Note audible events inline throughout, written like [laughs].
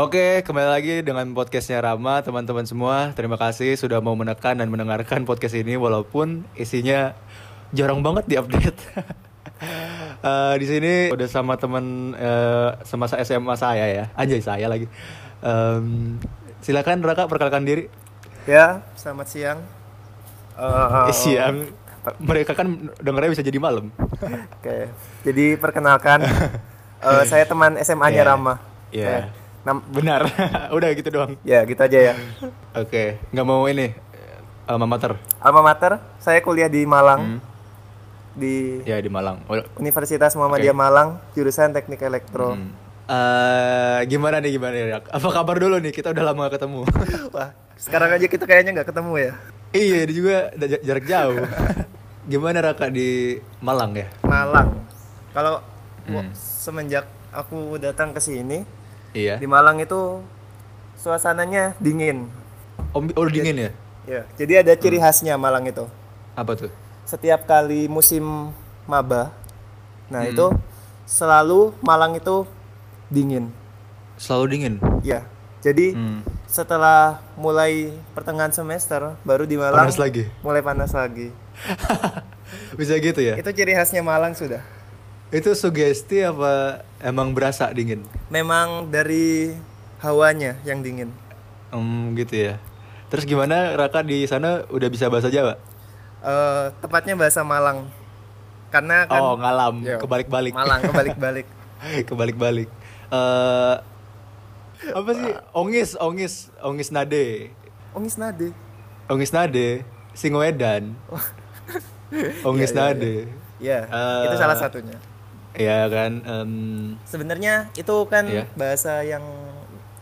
Oke, kembali lagi dengan podcastnya Rama, teman-teman semua. Terima kasih sudah mau menekan dan mendengarkan podcast ini, walaupun isinya jarang banget diupdate. [laughs] Eh, di sini udah sama teman eh, semasa SMA saya ya, anjay saya lagi. Em, silakan Raka perkenalkan diri. Ya, selamat siang. [laughs] Eh, siang. Mereka kan dengarnya bisa jadi malam. [laughs] Oke, jadi perkenalkan, eh, saya teman SMA-nya Iya. Rama. Iya. Eh, nam- Benar. [laughs] udah gitu doang. ya gitu aja ya. Oke, nggak mau ini alma mater. Alma mater, saya kuliah di Malang, Hmm. di Ya di Malang. Universitas Muhammadiyah Oke. Malang, jurusan Teknik Elektro. Hmm. Eh, gimana nih gimana nih Rak? Apa kabar dulu nih? Kita udah lama gak ketemu. [laughs] Wah, sekarang aja kita kayaknya nggak ketemu ya. iya, dia juga jarak jauh. [laughs] gimana Raka di Malang ya? Malang. Kalau Hmm. semenjak aku datang ke sini, Iya. di Malang itu suasananya dingin. Oh, oh dingin ya? Ya, jadi ada ciri Hmm. khasnya Malang itu. Apa tuh? setiap kali musim maba nah Hmm. itu selalu Malang itu dingin Selalu dingin. ya jadi Hmm. setelah mulai pertengahan semester baru di Malang Panas lagi. mulai panas lagi [laughs] Bisa gitu ya? itu ciri khasnya Malang sudah Itu sugesti apa emang berasa dingin? memang dari hawanya yang dingin Hmm, gitu ya. Terus gimana Raka di sana udah bisa bahasa Jawa? Eh, tepatnya bahasa Malang karena kan oh, ngalam, Ya, kebalik-balik. Malang kebalik-balik [laughs] kebalik-balik. Eh apa sih? Ongis, ongis, ongis nade. Ongis nade Ongis nade, Singoedan. [laughs] Ongis Iya, iya, nade. ya Eh, itu salah satunya Ya kan em, Sebenarnya itu kan Iya. bahasa yang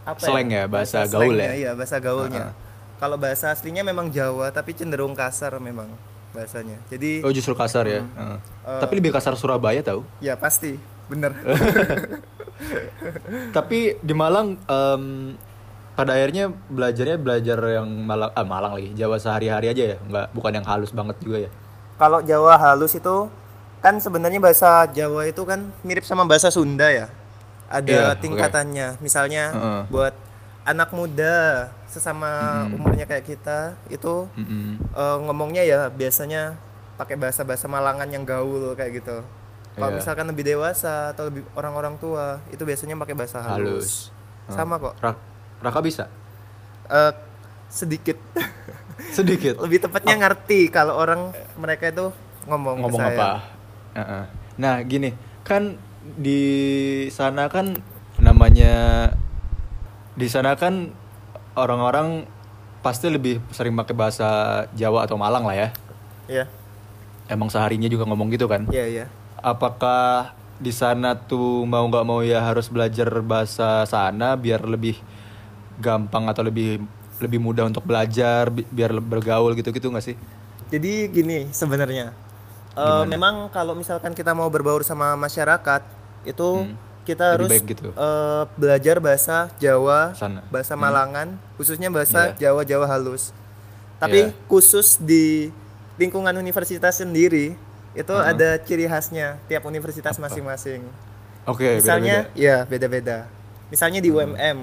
apa Slang ya, bahasa gaul slangnya, ya? Iya, bahasa gaulnya. Heeh. Kalau bahasa aslinya memang Jawa tapi cenderung kasar memang bahasanya. Jadi oh justru kasar ya. Heeh. Eh. Tapi lebih kasar Surabaya tahu. ya pasti, bener. [laughs] Tapi di Malang em, pada akhirnya belajarnya belajar yang Malang ah Malang lagi, Jawa sehari-hari aja ya, nggak bukan yang halus banget juga ya. Kalau Jawa halus itu kan sebenarnya bahasa Jawa itu kan mirip sama bahasa Sunda ya. Ada Iya, oke. tingkatannya. Misalnya Heeh. buat anak muda sesama umurnya kayak kita itu Mm-mm. eh, ngomongnya ya biasanya pakai bahasa-bahasa Malangan yang gaul kayak gitu. Kalau Iya. misalkan lebih dewasa atau lebih orang-orang tua itu biasanya pakai bahasa halus. Halus. Sama kok. Rak- Raka bisa? Eh, sedikit. Sedikit. [laughs] lebih tepatnya ngerti kalau orang mereka itu ngomong, ngomong apa? Heeh. Nah gini kan di sana kan namanya di sana kan orang-orang pasti lebih sering pakai bahasa Jawa atau Malang lah ya. Iya. Emang seharinya juga ngomong gitu kan? Iya, iya. Apakah di sana tuh mau nggak mau ya harus belajar bahasa sana biar lebih gampang atau lebih lebih mudah untuk belajar bi- biar bergaul gitu-gitu nggak sih? Jadi gini sebenarnya. Gimana? memang kalau misalkan kita mau berbaur sama masyarakat itu Hmm. kita Lebih harus baik gitu. eh, belajar bahasa Jawa, Sana. bahasa Hmm. Malangan, khususnya bahasa Iya. Jawa Jawa halus. Tapi Iya. khusus di lingkungan universitas sendiri itu Hmm. ada ciri khasnya tiap universitas masing-masing. Oke, Misalnya, beda-beda. ya beda-beda. Misalnya di Hmm. UMM,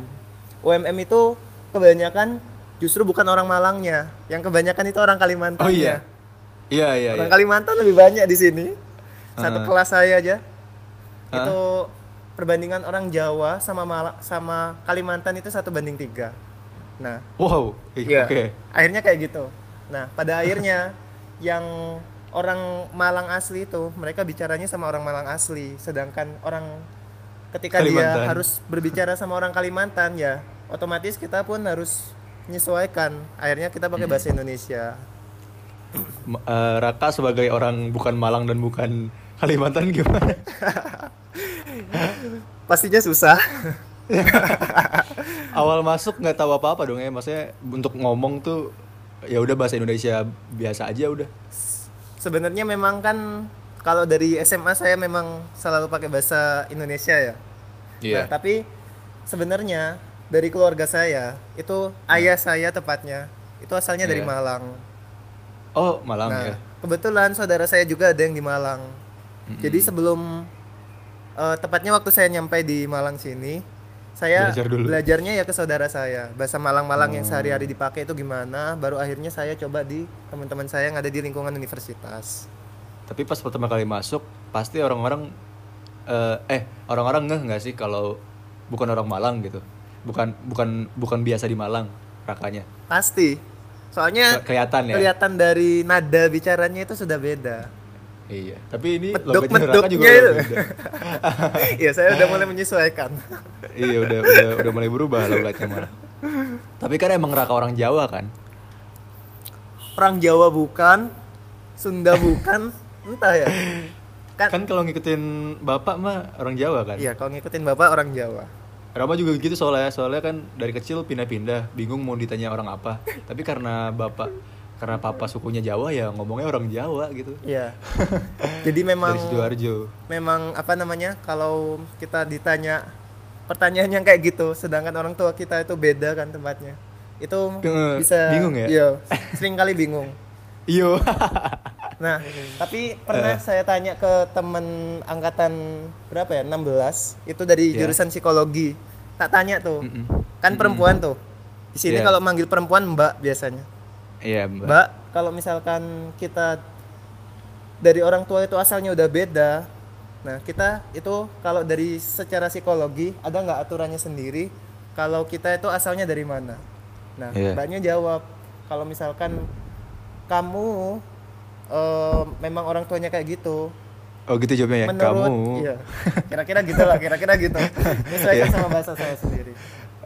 UMM itu kebanyakan justru bukan orang Malangnya, yang kebanyakan itu orang Kalimantan. Oh iya. Iya iya. Orang iya. Kalimantan lebih banyak di sini. Satu Heeh. kelas saya aja. Hah? Itu perbandingan orang Jawa sama Mala- sama Kalimantan itu satu banding tiga. Nah, Wow. Iya. Oke. akhirnya kayak gitu. Nah, pada akhirnya yang orang Malang asli itu mereka bicaranya sama orang Malang asli, sedangkan orang ketika dia Kalimantan. harus berbicara sama orang Kalimantan ya, otomatis kita pun harus menyesuaikan. Akhirnya kita pakai bahasa Indonesia. Eh, Raka sebagai orang bukan Malang dan bukan Kalimantan gimana? [laughs] Pastinya susah. [laughs] Awal masuk nggak tahu apa-apa dong ya, maksudnya untuk ngomong tuh ya udah bahasa Indonesia biasa aja udah. Sebenarnya memang kan kalau dari SMA saya memang selalu pakai bahasa Indonesia ya. Iya. Nah, tapi sebenarnya dari keluarga saya itu ayah saya tepatnya itu asalnya dari Iya. Malang. Oh Malang nah, ya. kebetulan saudara saya juga ada yang di Malang. Jadi sebelum eh, tepatnya waktu saya nyampe di Malang sini saya Belajar dulu. belajarnya ya ke saudara saya bahasa Malang-Malang yang Oh. sehari-hari dipakai itu gimana baru akhirnya saya coba di teman-teman saya yang ada di lingkungan universitas Tapi pas pertama kali masuk pasti orang-orang eh, eh orang-orang ngeh nggak sih kalau bukan orang Malang gitu. Bukan bukan bukan biasa di Malang rakanya. pasti soalnya Ke- kelihatan ya? kelihatan dari nada bicaranya itu sudah beda Iya. Tapi ini logatnya Raka juga udah beda. [laughs] iya saya udah mulai menyesuaikan [laughs] iya udah udah udah mulai berubah logatnya malah. Tapi kan emang Raka orang Jawa kan? orang Jawa bukan Sunda bukan [laughs] entah ya kan, Kan kalau ngikutin bapak mah orang Jawa kan? iya kalau ngikutin bapak orang Jawa Rama juga gitu soalnya, soalnya kan dari kecil pindah-pindah, bingung mau ditanya orang apa. Tapi karena bapak, karena papa sukunya Jawa ya ngomongnya orang Jawa gitu. iya [laughs] jadi memang Dari sidoarjo. memang apa namanya kalau kita ditanya pertanyaan yang kayak gitu sedangkan orang tua kita itu beda kan tempatnya itu bisa bingung ya? iya sering kali bingung Iyo. nah tapi pernah Eh. saya tanya ke temen angkatan berapa ya 16 itu dari Ya. jurusan psikologi tak tanya tuh Mm-mm. kan perempuan tuh di sini Iya. kalau manggil perempuan mbak biasanya Iya mbak. mbak kalau misalkan kita dari orang tua itu asalnya udah beda nah kita itu kalau dari secara psikologi ada nggak aturannya sendiri kalau kita itu asalnya dari mana nah Iya. mbaknya jawab kalau misalkan kamu eh, memang orang tuanya kayak gitu Oh gitu jawabnya ya. menurut Kamu. iya kira-kira gitu lah kira-kira gitu [laughs] menyesuaikan Iya. sama bahasa saya sendiri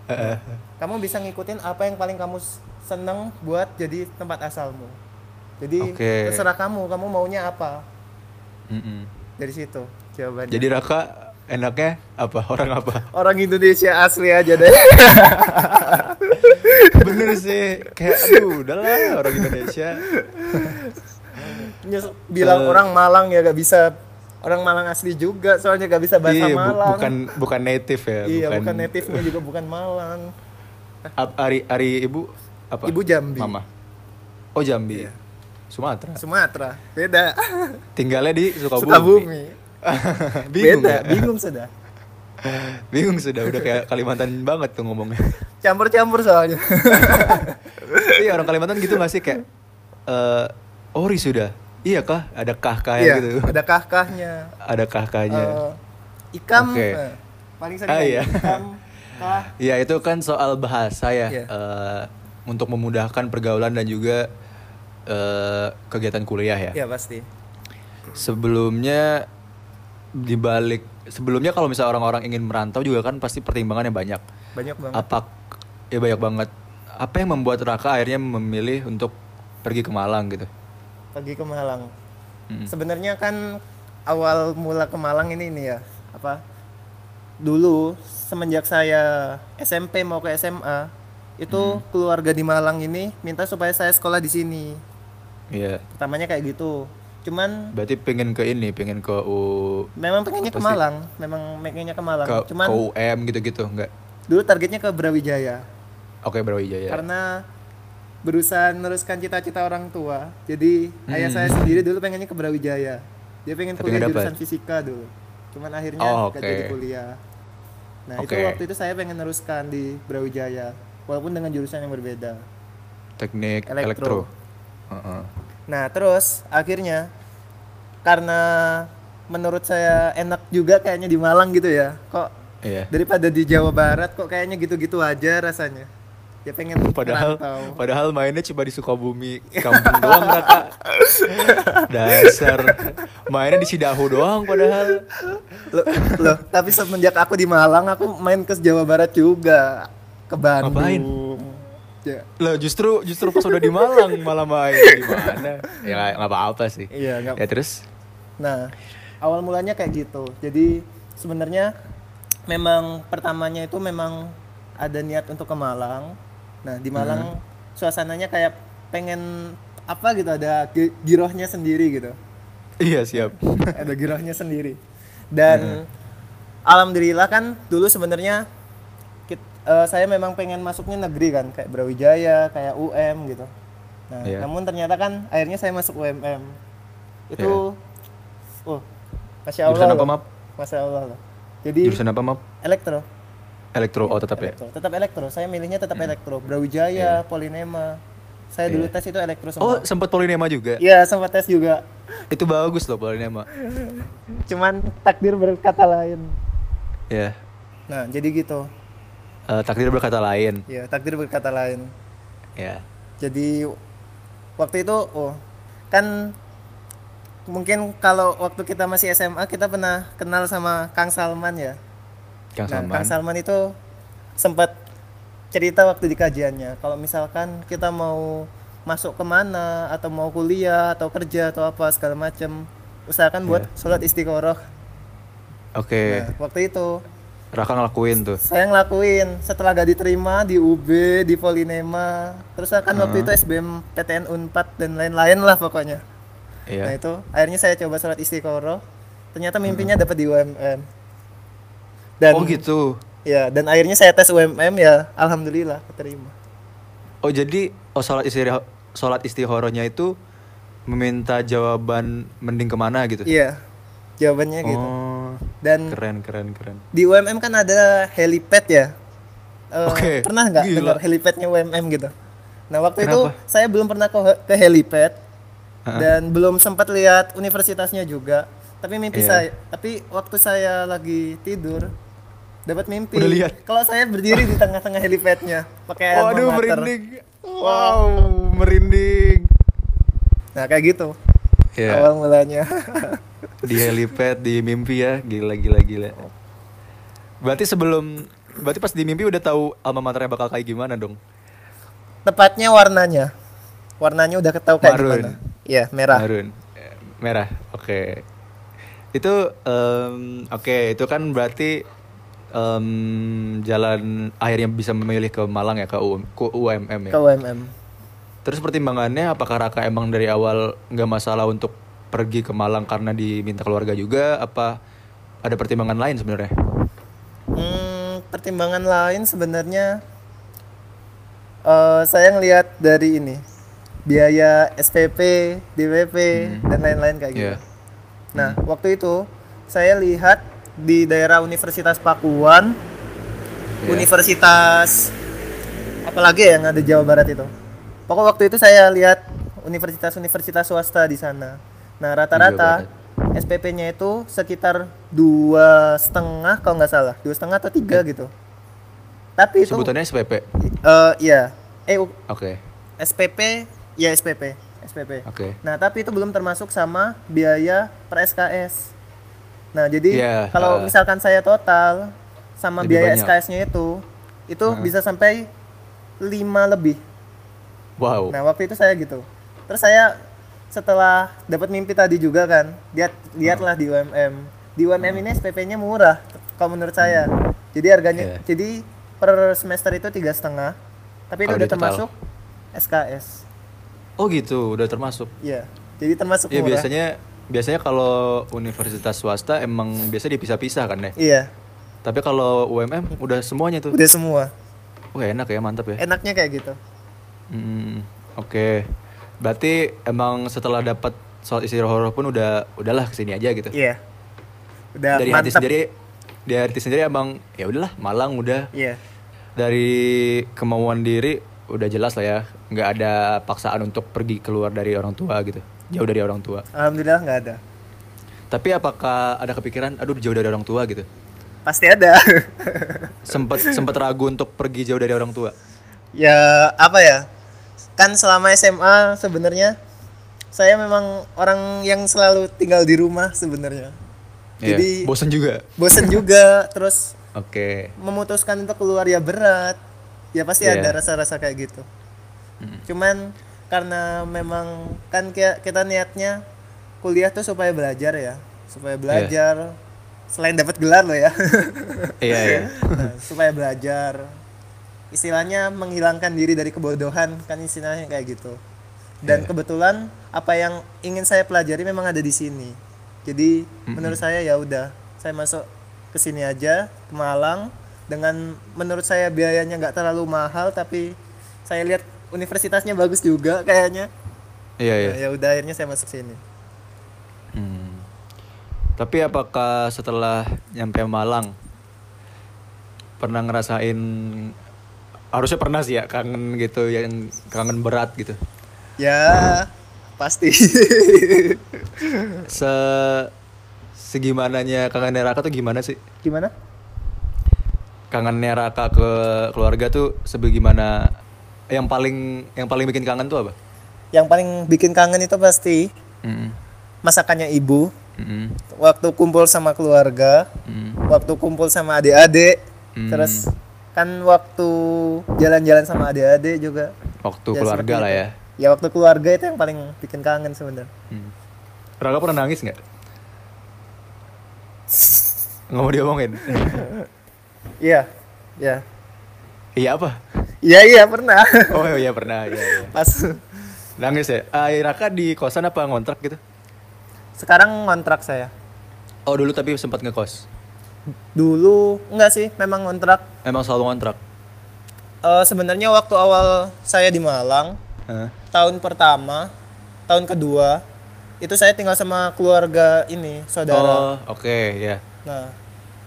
eh. kamu bisa ngikutin apa yang paling kamu seneng buat jadi tempat asalmu jadi Oke. terserah kamu kamu maunya apa Mm-mm. dari situ jawabannya Jadi Raka enaknya apa? Orang apa? orang Indonesia asli aja deh [laughs] Bener sih. Kayak aduh, udahlah orang Indonesia. Bilang Eh. orang Malang ya gak bisa orang Malang asli juga soalnya gak bisa bahasa Iya, bu- Malang bukan bukan native ya. iya bukan, native-nya juga bukan Malang Ari Ari ibu apa? Ibu Jambi. Mama. Oh Jambi. Iya. Sumatera. Sumatera beda Tinggalnya di Sukabumi. Sukabumi [laughs] bingung beda ya? bingung sudah [laughs] bingung sudah udah kayak Kalimantan banget tuh ngomongnya. campur-campur soalnya [laughs] Iya orang Kalimantan gitu gak sih kayak eh ori sudah. Iya kah? Ada kah kah iya gitu. ada kah-kahnya Ada kah kahnya. Eh, ikam Oke. eh, paling sering Ah, iya. ikam kah [laughs] Iya itu kan soal bahasa ya Iya. eh, untuk memudahkan pergaulan dan juga eh, kegiatan kuliah ya. ya pasti Sebelumnya dibalik sebelumnya kalau misalnya orang-orang ingin merantau juga kan pasti pertimbangannya banyak. banyak banget Apa ya banyak banget. Apa yang membuat Raka akhirnya memilih untuk pergi ke Malang gitu? pergi ke Malang Mm. sebenarnya kan awal mula ke Malang ini nih ya apa dulu semenjak saya SMP mau ke SMA itu keluarga di Malang ini minta supaya saya sekolah di sini Iya. pertamanya kayak gitu cuman Berarti pengen ke ini, pengen ke U memang pengennya ke sih? Malang memang pengennya ke Malang ke, cuman ke UM gitu-gitu enggak? dulu targetnya ke Brawijaya Oke Brawijaya. karena berusaha meneruskan cita-cita orang tua jadi ayah Hmm. saya sendiri dulu pengennya ke Brawijaya dia pengen Tapi kuliah jurusan fisika dulu cuman akhirnya Oh, nggak oke. jadi kuliah nah itu Oke. waktu itu saya pengen neruskan di Brawijaya walaupun dengan jurusan yang berbeda Teknik Elektro. elektro. Heeh. Nah terus akhirnya karena menurut saya enak juga kayaknya di Malang gitu ya kok Iya. daripada di Jawa Barat kok kayaknya gitu-gitu aja rasanya ya pengen [laughs] Padahal merantau. padahal mainnya cuma di Sukabumi kampung [laughs] doang Raka. Dasar mainnya di Cidahu doang padahal. loh, loh, tapi semenjak aku di Malang aku main ke Jawa Barat juga ke Bandung Ngapain? Ya. Lah justru justru pas udah di Malang malah main. Gimana? Ya nggak apa-apa sih. iya nggak Ya terus? Nah awal mulanya kayak gitu. Jadi sebenarnya memang pertamanya itu memang ada niat untuk ke Malang. Nah di Malang suasananya kayak pengen apa gitu ada gi- girohnya sendiri gitu. Iya siap. ada girohnya sendiri. Dan alhamdulillah kan dulu sebenarnya eh, saya memang pengen masuknya negeri kan kayak Brawijaya kayak UM gitu nah Iya. namun ternyata kan akhirnya saya masuk UMM itu oh masya Allah Jurusan apa. Map? masya Allah loh jadi Jurusan apa, Map? elektro Elektro, oh tetap ya. elektro. Tetap elektro. Saya milihnya tetap elektro. Brawijaya, Polinema. Saya dulu Iya. tes itu elektro Oh, semua. sempat polinema juga. Iya, sempat tes juga. Itu bagus loh polinema. Cuman takdir berkata lain. Ya. Nah, jadi gitu. Eh, takdir berkata lain. Ya, takdir berkata lain. Ya. Jadi waktu itu oh kan mungkin kalau waktu kita masih SMA kita pernah kenal sama Kang Salman ya. Kang Nah, Salman. Kang Salman itu sempat cerita waktu di kajiannya kalau misalkan kita mau masuk ke mana atau mau kuliah atau kerja atau apa segala macam usahakan buat Iya. sholat istiqoroh. Oke. Nah, waktu itu Raka ngelakuin tuh. saya ngelakuin setelah gak diterima di UB di Polinema terus kan waktu itu SBM PTN Unpad dan lain-lain lah pokoknya nah Iya. itu akhirnya saya coba sholat istiqoroh ternyata mimpinya dapat di UMM dan Oh gitu. ya dan akhirnya saya tes UMM ya alhamdulillah keterima Oh jadi oh sholat istri sholat istihorohnya itu meminta jawaban mending ke mana gitu. iya jawabannya gitu Oh. Dan Keren keren keren. di UMM kan ada helipad ya Eh, Oke, pernah nggak dengar helipadnya UMM gitu nah waktu Kenapa? itu saya belum pernah ke, ke helipad Heeh. dan belum sempat lihat universitasnya juga tapi mimpi Iya. saya tapi waktu saya lagi tidur dapat mimpi Udah lihat? kalau saya berdiri di tengah-tengah helipadnya pakai Waduh merinding. Wow merinding. nah kayak gitu Ya awal mulanya [laughs] di helipad di mimpi ya gila gila gila. Berarti sebelum berarti pas di mimpi udah tahu alma maternya bakal kayak gimana dong? tepatnya warnanya warnanya udah ketahui kayak Marun. gimana iya merah Marun. Merah. Oke. Itu em, oke, itu kan berarti em, jalan akhirnya bisa memilih ke Malang ya ke, U- ke UMM ya. ke UMM Terus pertimbangannya apakah Raka emang dari awal nggak masalah untuk pergi ke Malang karena diminta keluarga juga apa ada pertimbangan lain sebenarnya? Hmm, pertimbangan lain sebenarnya eh saya ngelihat dari ini biaya SPP, DWP dan lain-lain kayak gitu. Iya. Nah, waktu itu saya lihat di daerah Universitas Pakuan, Iya. Universitas apalagi ya yang ada Jawa Barat itu. Pokok waktu itu saya lihat universitas-universitas swasta di sana. Nah, rata-rata SPP-nya itu sekitar dua setengah kalau nggak salah, dua setengah atau tiga gitu. Tapi itu Sebutannya SPP. eh iya, eh Oke. SPP, ya SPP, SPP. Oke. Nah, tapi itu belum termasuk sama biaya per SKS. Nah, jadi Iya, kalau uh, misalkan saya total sama biaya. SKS-nya itu, itu Uh. bisa sampai 5 lebih. Wow. Nah, waktu itu saya gitu. Terus saya setelah dapat mimpi tadi juga kan, lihat lihatlah di UMM. Di UMM ini SPP-nya murah kalau menurut saya. Jadi harganya Iya. jadi per semester itu tiga setengah, tapi itu Kalau udah di total. termasuk SKS. Oh gitu, udah termasuk. Iya. Jadi termasuk Ya murah. biasanya biasanya kalau universitas swasta emang biasa dipisah-pisah kan ya. Iya, Tapi kalau UMM udah semuanya tuh. udah semua. Wah enak ya, mantap ya. Enaknya kayak gitu. Hmm, Oke. Berarti emang setelah dapat soal istirahat pun udah udahlah ke sini aja gitu. Iya. Udah Dari hati mantap. sendiri, dari hati sendiri emang ya udahlah Malang udah. Iya. Dari kemauan diri udah jelas lah ya, nggak ada paksaan untuk pergi keluar dari orang tua gitu, jauh dari orang tua. Alhamdulillah nggak ada. Tapi apakah ada kepikiran, aduh jauh dari orang tua gitu? Pasti ada. Sempet sempet ragu untuk pergi jauh dari orang tua. [laughs] ya apa ya? Kan selama SMA sebenarnya saya memang orang yang selalu tinggal di rumah sebenarnya. Iya, Jadi bosen juga. bosen [laughs] juga terus Oke. memutuskan untuk keluar ya berat. Ya pasti Iya. ada rasa-rasa kayak gitu. Mm. Cuman karena memang kan kita, kita niatnya kuliah tuh supaya belajar ya, supaya belajar selain dapat gelar loh ya. Iya iya. Nah, supaya belajar istilahnya menghilangkan diri dari kebodohan kan istilahnya kayak gitu dan Iya. kebetulan apa yang ingin saya pelajari memang ada di sini jadi menurut saya ya udah saya masuk ke sini aja ke Malang dengan menurut saya biayanya nggak terlalu mahal tapi saya lihat universitasnya bagus juga kayaknya Iya iya. Nah, ya udah akhirnya saya masuk sini Hmm. Tapi apakah setelah nyampe Malang pernah ngerasain harusnya pernah sih ya kangen gitu yang kangen berat gitu. Ya, pasti. Se segimananya kangen Raka tuh gimana sih? Gimana? Kangennya Raka ke keluarga tuh sebagaimana yang paling yang paling bikin kangen tuh apa? Yang paling bikin kangen itu pasti Mm masakannya ibu, -mm. waktu kumpul sama keluarga, Mm. waktu kumpul sama adik-adik, Hmm. terus kan waktu jalan-jalan sama adik-adik juga. Waktu Ya, keluarga lah ya. Ya waktu keluarga itu yang paling bikin kangen sebenarnya. Hmm. Raka pernah nangis nggak? Nggak mau diomongin. [laughs] Iya, iya. iya apa? Iya iya pernah. [laughs] Oh iya pernah. Iya, iya. Pas Nangis ya? Ah, Raka di kosan apa ngontrak gitu? sekarang ngontrak saya. Oh dulu tapi sempat ngekos. Dulu enggak sih, memang ngontrak. Emang selalu ngontrak. Eh sebenarnya waktu awal saya di Malang, Hah? tahun pertama, tahun kedua, itu saya tinggal sama keluarga ini, saudara. Oh oke ya. Nah,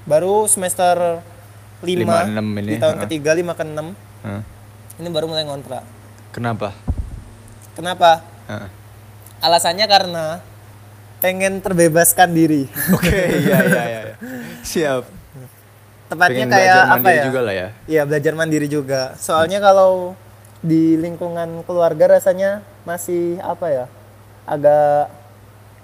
baru semester 5, Lima, enam ini, di tahun ha. ketiga 5 ke 6, Hah? ini baru mulai ngontrak. Kenapa? Kenapa? Hah. Alasannya karena pengen terbebaskan diri. [laughs] Oke iya iya iya. Siap. Tepatnya Pengen kayak belajar apa mandiri ya? juga lah ya. Iya, belajar mandiri juga. Soalnya kalau di lingkungan keluarga rasanya masih apa ya? Agak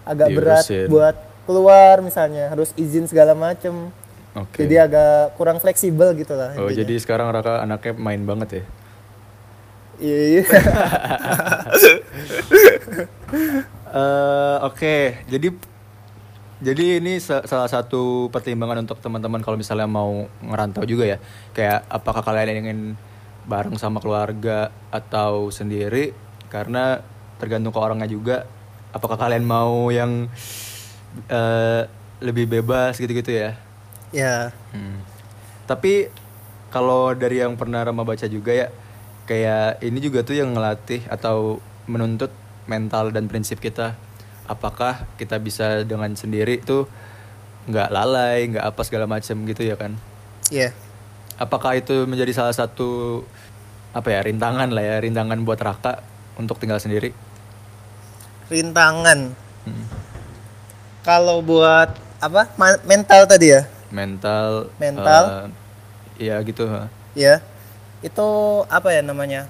agak berat buat keluar misalnya, harus izin segala macem. Oke. Jadi agak kurang fleksibel gitu lah. Oh intinya. jadi sekarang Raka anaknya main banget ya? Iya. iya. [laughs] Eh, Oke, jadi jadi ini sa- salah satu pertimbangan untuk teman-teman kalau misalnya mau ngerantau juga ya. Kayak apakah kalian ingin bareng sama keluarga atau sendiri? Karena tergantung ke orangnya juga. Apakah kalian mau yang eh, lebih bebas gitu-gitu ya? ya. Hmm. Tapi kalau dari yang pernah Rama baca juga ya, kayak ini juga tuh yang ngelatih atau menuntut mental dan prinsip kita. Apakah kita bisa dengan sendiri tuh nggak lalai, nggak apa segala macam gitu ya kan? Iya. Apakah itu menjadi salah satu apa ya rintangan lah ya, rintangan buat Raka untuk tinggal sendiri? Rintangan. Hmm. Kalau buat apa? Ma- mental tadi ya? Mental. Mental. eh, Iya gitu. ha. ya itu apa ya namanya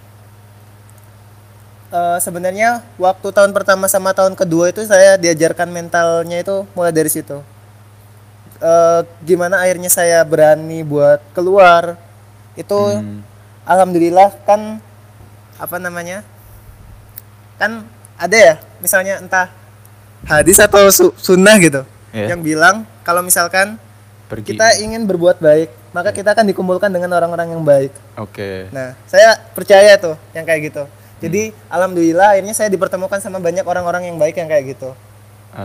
Eh sebenarnya waktu tahun pertama sama tahun kedua itu saya diajarkan mentalnya itu mulai dari situ Eh gimana akhirnya saya berani buat keluar itu Hmm. alhamdulillah kan apa namanya kan ada ya misalnya entah hadis atau su- sunnah gitu Iya. yang bilang kalau misalkan Pergi. kita ingin berbuat baik maka kita akan dikumpulkan dengan orang-orang yang baik Oke. Nah, saya percaya tuh yang kayak gitu. Jadi alhamdulillah akhirnya saya dipertemukan sama banyak orang-orang yang baik yang kayak gitu.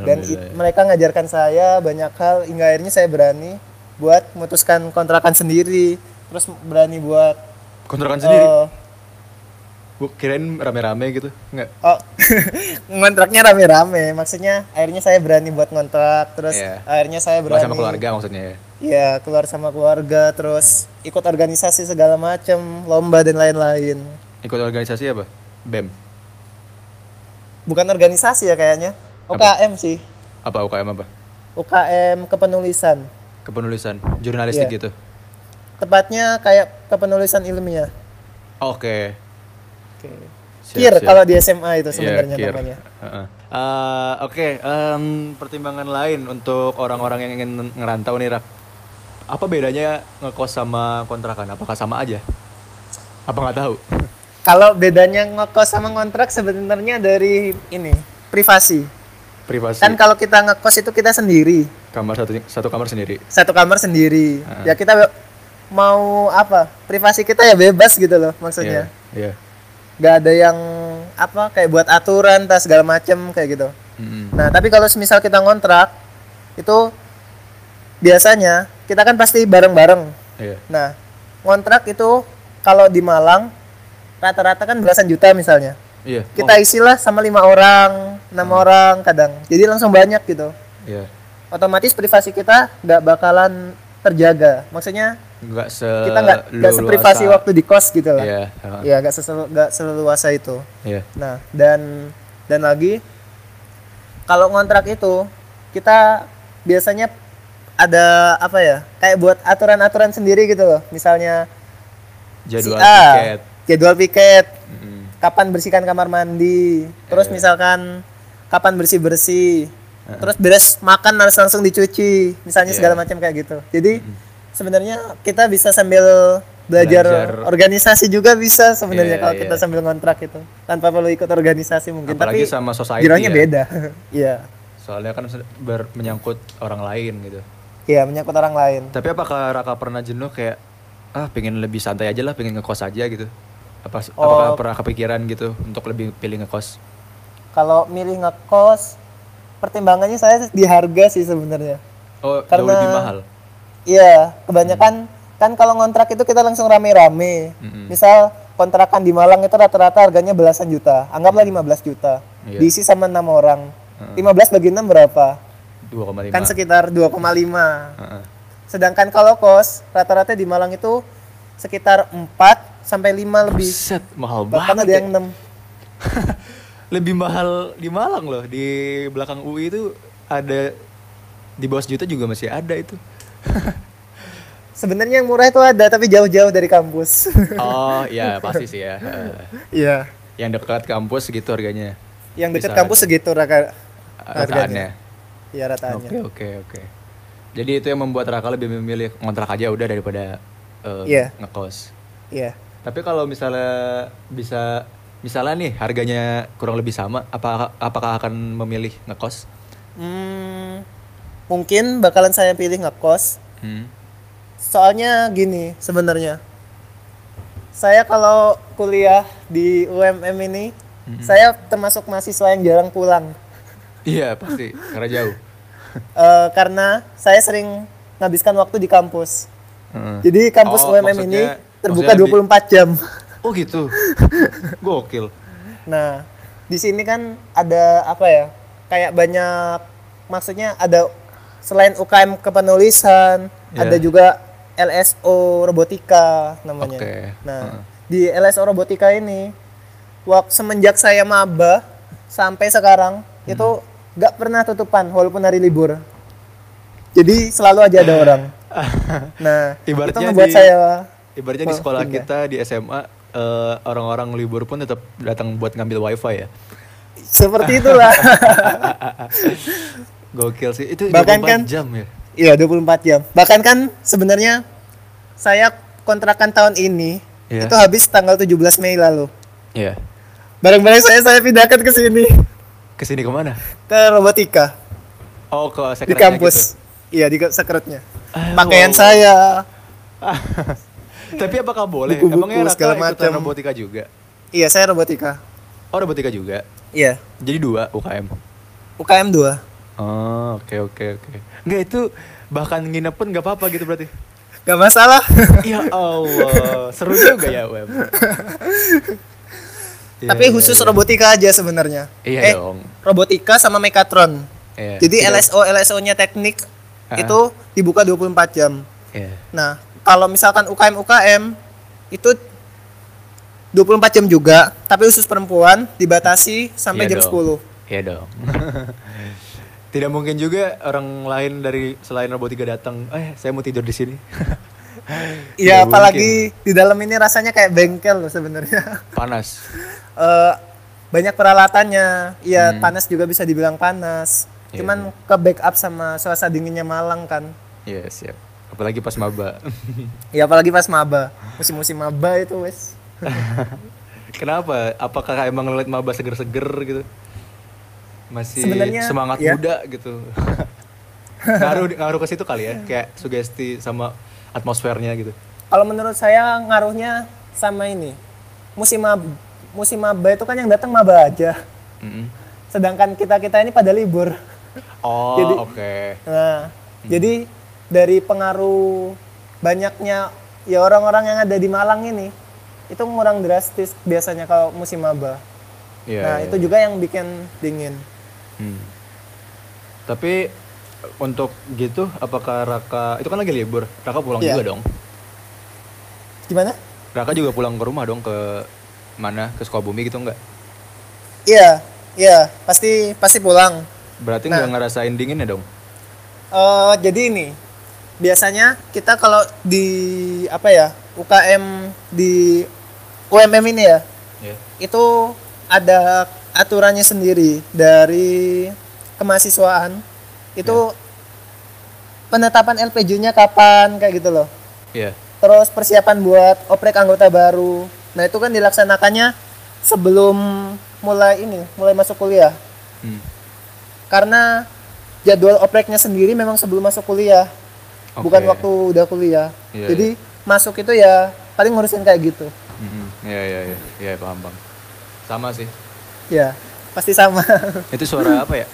Dan it- mereka ngajarkan saya banyak hal hingga akhirnya saya berani buat memutuskan kontrakan sendiri, terus berani buat Kontrakan sendiri? eh, Bu, kirain rame-rame gitu. Enggak. oh [laughs] ngontraknya rame-rame. Maksudnya akhirnya saya berani buat ngontrak, terus Iya. akhirnya saya berani sama keluarga maksudnya ya. Iya, keluar sama keluarga, terus ikut organisasi segala macem, lomba dan lain-lain. Ikut organisasi apa? BEM. Bukan organisasi ya kayaknya. UKM sih. Apa UKM apa? UKM kepenulisan. Kepenulisan, jurnalistik Iya. gitu. Tepatnya kayak kepenulisan ilmiah. Oke. Oke. Siap, Kir siap. kalau di SMA itu Iya, sebenarnya kir. namanya. Eh, Oke, em, pertimbangan lain untuk orang-orang yang ingin ngerantau nih, Rak. Apa bedanya ngekos sama kontrakan? Apakah sama aja? Apa nggak tahu? [laughs] Kalau bedanya ngekos sama ngontrak sebenarnya dari ini, privasi. Privasi. Kan kalau kita ngekos itu kita sendiri, kamar satu satu kamar sendiri. satu kamar sendiri. Ah. Ya kita mau apa? Privasi kita ya bebas gitu loh maksudnya. Iya. Iya. Gak ada yang apa kayak buat aturan tas segala macem kayak gitu. Mm-mm. Nah, tapi kalau semisal kita ngontrak itu biasanya kita kan pasti bareng-bareng. Iya. Nah, ngontrak itu kalau di Malang rata-rata kan belasan juta misalnya. Iya. Kita isilah sama lima orang, enam Hmm. orang kadang. Jadi langsung banyak gitu. Oh, iya. Otomatis privasi kita nggak bakalan terjaga. Maksudnya nggak se kita nggak nggak seprivasi waktu di kos gitu lah. Iya, heeh. Iya, nggak seselu- nggak seleluasa itu. Iya. Nah, dan dan lagi kalau ngontrak itu kita biasanya ada apa ya? Kayak buat aturan-aturan sendiri gitu loh. Misalnya Jadwal si A, tiket. jadwal piket, Mm-mm. kapan bersihkan kamar mandi, terus Iya. misalkan kapan bersih-bersih. Terus beres makan harus langsung dicuci, misalnya Iya. segala macam kayak gitu. Jadi sebenarnya kita bisa sambil belajar, Belajar. organisasi juga bisa sebenarnya Iya, kalau iya. kita sambil ngontrak itu tanpa perlu ikut organisasi mungkin Apalagi tapi sama society ya. beda [laughs] iya Soalnya kan ber- menyangkut orang lain gitu. Iya menyangkut orang lain Tapi apakah Raka pernah jenuh kayak ah pengen lebih santai aja lah, pengen ngekos aja gitu? Apa Oh. apakah pernah kepikiran gitu untuk lebih pilih ngekos? kalau milih ngekos pertimbangannya saya di harga sih sebenarnya Oh, jauh Karena- lebih mahal. iya kebanyakan kan kalau ngontrak itu kita langsung rame-rame Mm-mm. misal kontrakan di Malang itu rata-rata harganya belasan juta anggaplah 15 juta Iya. diisi sama enam orang 15 bagi 6 berapa 2,5. kan sekitar 2,5 Heeh. Sedangkan kalau kos rata-rata di Malang itu sekitar 4 sampai 5 lebih. Buset, mahal Bahkan banget. ada ya. yang [laughs] 6. Lebih mahal di Malang loh. Di belakang UI itu ada di bawah sejuta juga masih ada itu. [laughs] Sebenarnya yang murah itu ada tapi jauh-jauh dari kampus. [laughs] oh, iya pasti sih ya. Iya. Yang dekat kampus gitu harganya. Yang dekat kampus segitu raka Rataannya. Iya rataannya. Oke, oke, oke. Jadi itu yang membuat Raka lebih memilih ngontrak aja udah daripada eh, Iya. ngekos. Iya. Tapi kalau misalnya bisa misalnya nih harganya kurang lebih sama, apa apakah akan memilih ngekos? Hmm, mungkin bakalan saya pilih ngekos. Hmm. Soalnya gini sebenarnya. Saya kalau kuliah di UMM ini, saya termasuk mahasiswa yang jarang pulang. Iya pasti karena jauh. Eh, karena saya sering menghabiskan waktu di kampus. Heeh. Jadi kampus Oh, UMM ini terbuka maksudnya di- 24 jam. Oh gitu. [laughs] Gokil. Nah, di sini kan ada apa ya? Kayak banyak maksudnya ada selain UKM kepenulisan, Iya. ada juga LSO robotika namanya. Oke. Nah, Heeh. di LSO robotika ini waktu semenjak saya maba sampai sekarang Hmm. itu nggak pernah tutupan walaupun hari libur. Jadi selalu aja ada orang. [laughs] Nah, itu Ibaratnya membuat di- saya Ibaratnya di sekolah pindah. kita di SMA eh, orang-orang libur pun tetap datang buat ngambil wifi ya. seperti itulah. [laughs] Gokil sih. Itu Bahkan 24 kan jam ya. Iya 24 jam. Bahkan kan sebenarnya saya kontrakan tahun ini Iya. itu habis tanggal 17 Mei lalu. Iya. Barang-barang saya saya pindahkan ke sini Ke sini ke mana? ke robotika Oh ke di sekretnya kampus. gitu. Iya di sekretnya. Ah, Pakaian wow. saya. [laughs] Tapi apakah boleh? Buku-buku, Emangnya Raka segala macam. robotika juga? Iya saya robotika. Oh robotika juga. Iya. Jadi dua UKM. UKM 2 Oh oke oke oke. Enggak itu bahkan nginep pun nggak apa-apa gitu berarti. Gak masalah. [laughs] ya Allah seru juga ya UM. [laughs] Iya, Tapi iya, khusus iya. robotika aja sebenarnya. Iya eh, dong. robotika sama mekatron. Iya. Jadi Tidak- LSO LSO-nya teknik Ah. itu dibuka 24 jam. Iya. Nah, kalau misalkan UKM UKM itu 24 jam juga, tapi khusus perempuan dibatasi sampai Iya jam dong. 10. Iya dong. [laughs] Tidak mungkin juga orang lain dari selain robotika datang, eh saya mau tidur di sini. Iya, [laughs] apalagi di dalam ini rasanya kayak bengkel loh sebenarnya. Panas. [laughs] Eh, banyak peralatannya. Iya, Hmm. panas juga bisa dibilang panas. Iya, Cuman ke backup sama suasana dinginnya Malang kan. Iya siap. Apalagi pas maba. [laughs] Ya apalagi pas maba. Musim-musim maba itu wes. [laughs] Kenapa? Apakah emang ngeliat maba seger-seger gitu? Masih Sebenarnya, semangat ya. muda gitu. [laughs] ngaruh ngaruh ke situ kali ya, kayak sugesti sama atmosfernya gitu. Kalau menurut saya ngaruhnya sama ini. Musim maba, musim maba itu kan yang datang maba aja. Mm-mm. Sedangkan kita-kita ini pada libur. Oh, Jadi- oke. Nah, jadi dari pengaruh banyaknya ya orang-orang yang ada di Malang ini itu ngurang drastis biasanya kalau musim maba. Iya, nah, iya, itu iya. juga yang bikin dingin. Hmm. Tapi untuk gitu apakah Raka itu kan lagi libur Raka pulang Iya. juga dong Gimana? Raka juga pulang ke rumah dong ke mana? Ke Sukabumi gitu nggak? Iya, iya, pasti pasti pulang. berarti Nah. nggak ngerasain dinginnya dong? Eh jadi ini. Biasanya kita kalau di apa ya UKM di UMM ini ya Iya. itu ada aturannya sendiri dari kemahasiswaan. Itu penetapan LPJ-nya kapan kayak gitu loh. Iya. terus persiapan buat oprek anggota baru nah itu kan dilaksanakannya sebelum mulai ini mulai masuk kuliah. Hmm. karena jadwal opreknya sendiri memang sebelum masuk kuliah Oke. bukan waktu udah kuliah. Iya, jadi masuk itu ya paling ngurusin kayak gitu. Mhm. Iya iya iya. Iya paham bang sama sih. Ya pasti sama. [laughs] Itu suara apa ya?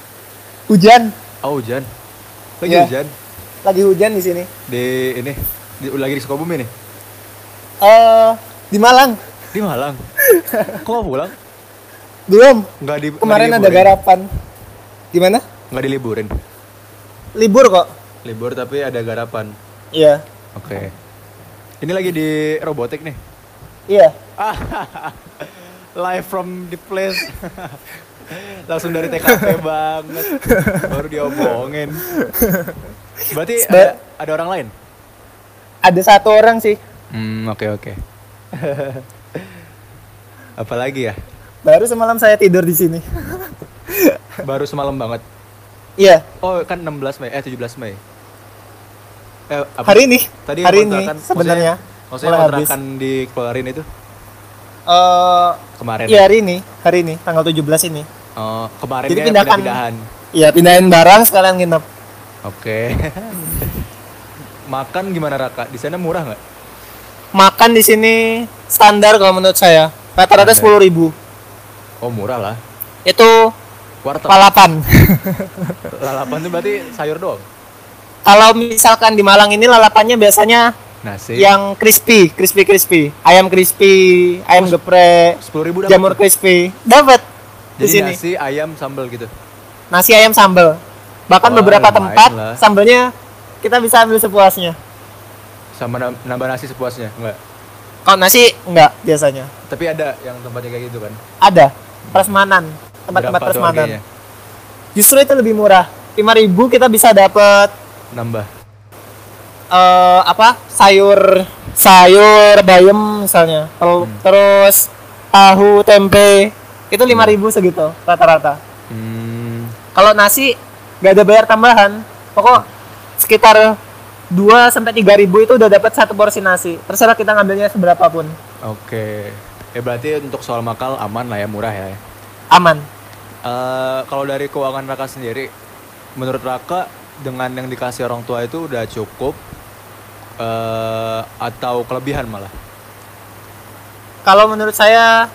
Hujan. Oh hujan. Lagi Iya. hujan? Lagi hujan di sini. Di ini di, lagi di Sukabumi nih? Eh di Malang. Di Malang? [laughs] Kok nggak pulang? Belum. Nggak di nggak kemarin ada garapan. Gimana? Nggak diliburin? Libur kok. Libur tapi ada garapan. Iya. Oke. Ini lagi di robotik nih. Iya. [laughs] Live from the place. [laughs] Langsung dari TKP banget. Baru diomongin. Berarti ada, ada orang lain? Ada satu orang sih. Hmm oke oke [laughs] apalagi ya? Baru semalam saya tidur di sini. [laughs] Baru semalam banget? Iya. Oh kan 16 Mei eh 17 Mei. Eh, apa? hari ini. Tadi hari ini sebenarnya. maksudnya, maksudnya habis. kontrakan dikeluarin itu? Eh kemarin iya hari ini. Hari ini tanggal 17 ini. Oh kemarin Jadi ya pindahkan. pindahan iya pindahin barang sekalian nginep. Oke. [laughs] Makan gimana Raka? Di sana murah nggak makan di sini standar kalau menurut saya. Rata-rata sepuluh ribu. Oh murah lah. Itu warteg lalapan. [laughs] Lalapan itu berarti sayur doang? Kalau misalkan di Malang ini lalapannya biasanya nasi. yang crispy crispy crispy. Ayam crispy ayam geprek sepuluh ribu jamur crispy. Dapat di sini. nasi ayam sambal gitu? Nasi ayam sambal. Bahkan Wah, beberapa tempat lah. sambalnya kita bisa ambil sepuasnya sama nam- nambah nasi sepuasnya enggak? Kalau nasi enggak biasanya. Tapi ada yang tempatnya kayak gitu kan? Ada. Prasmanan. Tempat-tempat prasmanan. harganya? justru itu lebih murah. 5000 kita bisa dapat nambah. Eh apa? Sayur sayur bayam misalnya. Hmm. terus tahu tempe. Itu 5000 segitu rata-rata. Hmm, kalau nasi gak ada bayar tambahan. Pokok sekitar 2 sampai 3000 itu udah dapat satu porsi nasi. Terserah kita ngambilnya seberapa pun oke. Ya berarti untuk soal makal aman lah ya murah ya? Aman. Eh, kalau dari keuangan Raka sendiri, menurut Raka dengan yang dikasih orang tua itu udah cukup eh atau kelebihan malah? kalau menurut saya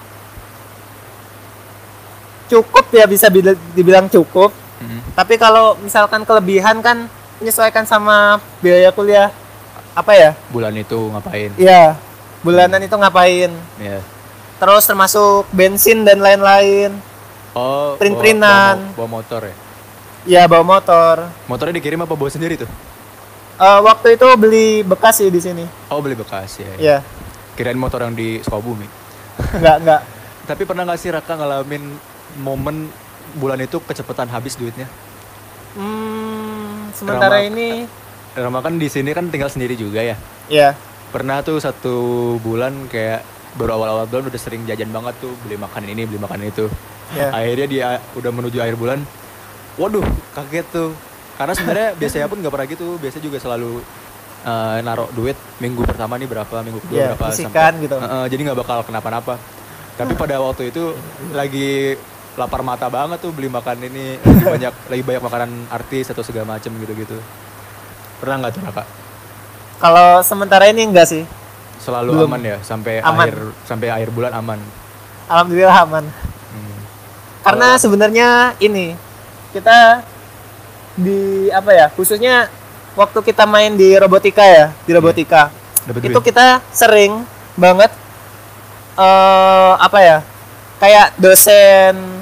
cukup ya bisa bila- dibilang cukup. Mhm. tapi kalau misalkan kelebihan kan menyesuaikan sama biaya kuliah apa ya Bulan itu ngapain? Iya, bulanan itu ngapain? Ya. Terus termasuk bensin dan lain-lain. Oh, Print-printan. bawa, bawa, bawa motor ya. Ya bawa motor. Motornya dikirim apa bawa sendiri tuh? Eh, waktu itu beli bekas sih di sini. Oh, beli bekas ya. Iya, Kirain motor yang di Sukabumi. nggak nggak. [laughs] Tapi pernah nggak sih Raka ngalamin momen bulan itu kecepatan habis duitnya? Hmm, sementara Drama- ini, Rama kan di sini kan tinggal sendiri juga ya. ya pernah tuh satu bulan kayak baru awal-awal bulan udah sering jajan banget tuh beli makanan ini beli makanan itu Ya. akhirnya dia udah menuju akhir bulan waduh kaget tuh karena sebenarnya [laughs] biasanya pun nggak pernah gitu biasanya juga selalu eh, naruh duit minggu pertama nih berapa minggu kedua Ya, berapa sisihkan gitu. Eh, jadi nggak bakal kenapa-napa tapi pada waktu itu lagi lapar mata banget tuh beli makan ini [laughs] lagi banyak lagi banyak makanan artis atau segala macem gitu-gitu pernah nggak tuh kak kalau sementara ini enggak sih. selalu Belum. aman ya sampai Aman. akhir sampai akhir bulan aman. Alhamdulillah aman. Hmm. Karena sebenarnya ini kita di apa ya? Khususnya waktu kita main di robotika ya, di robotika. Dapat itu kita sering banget eh apa ya kayak dosen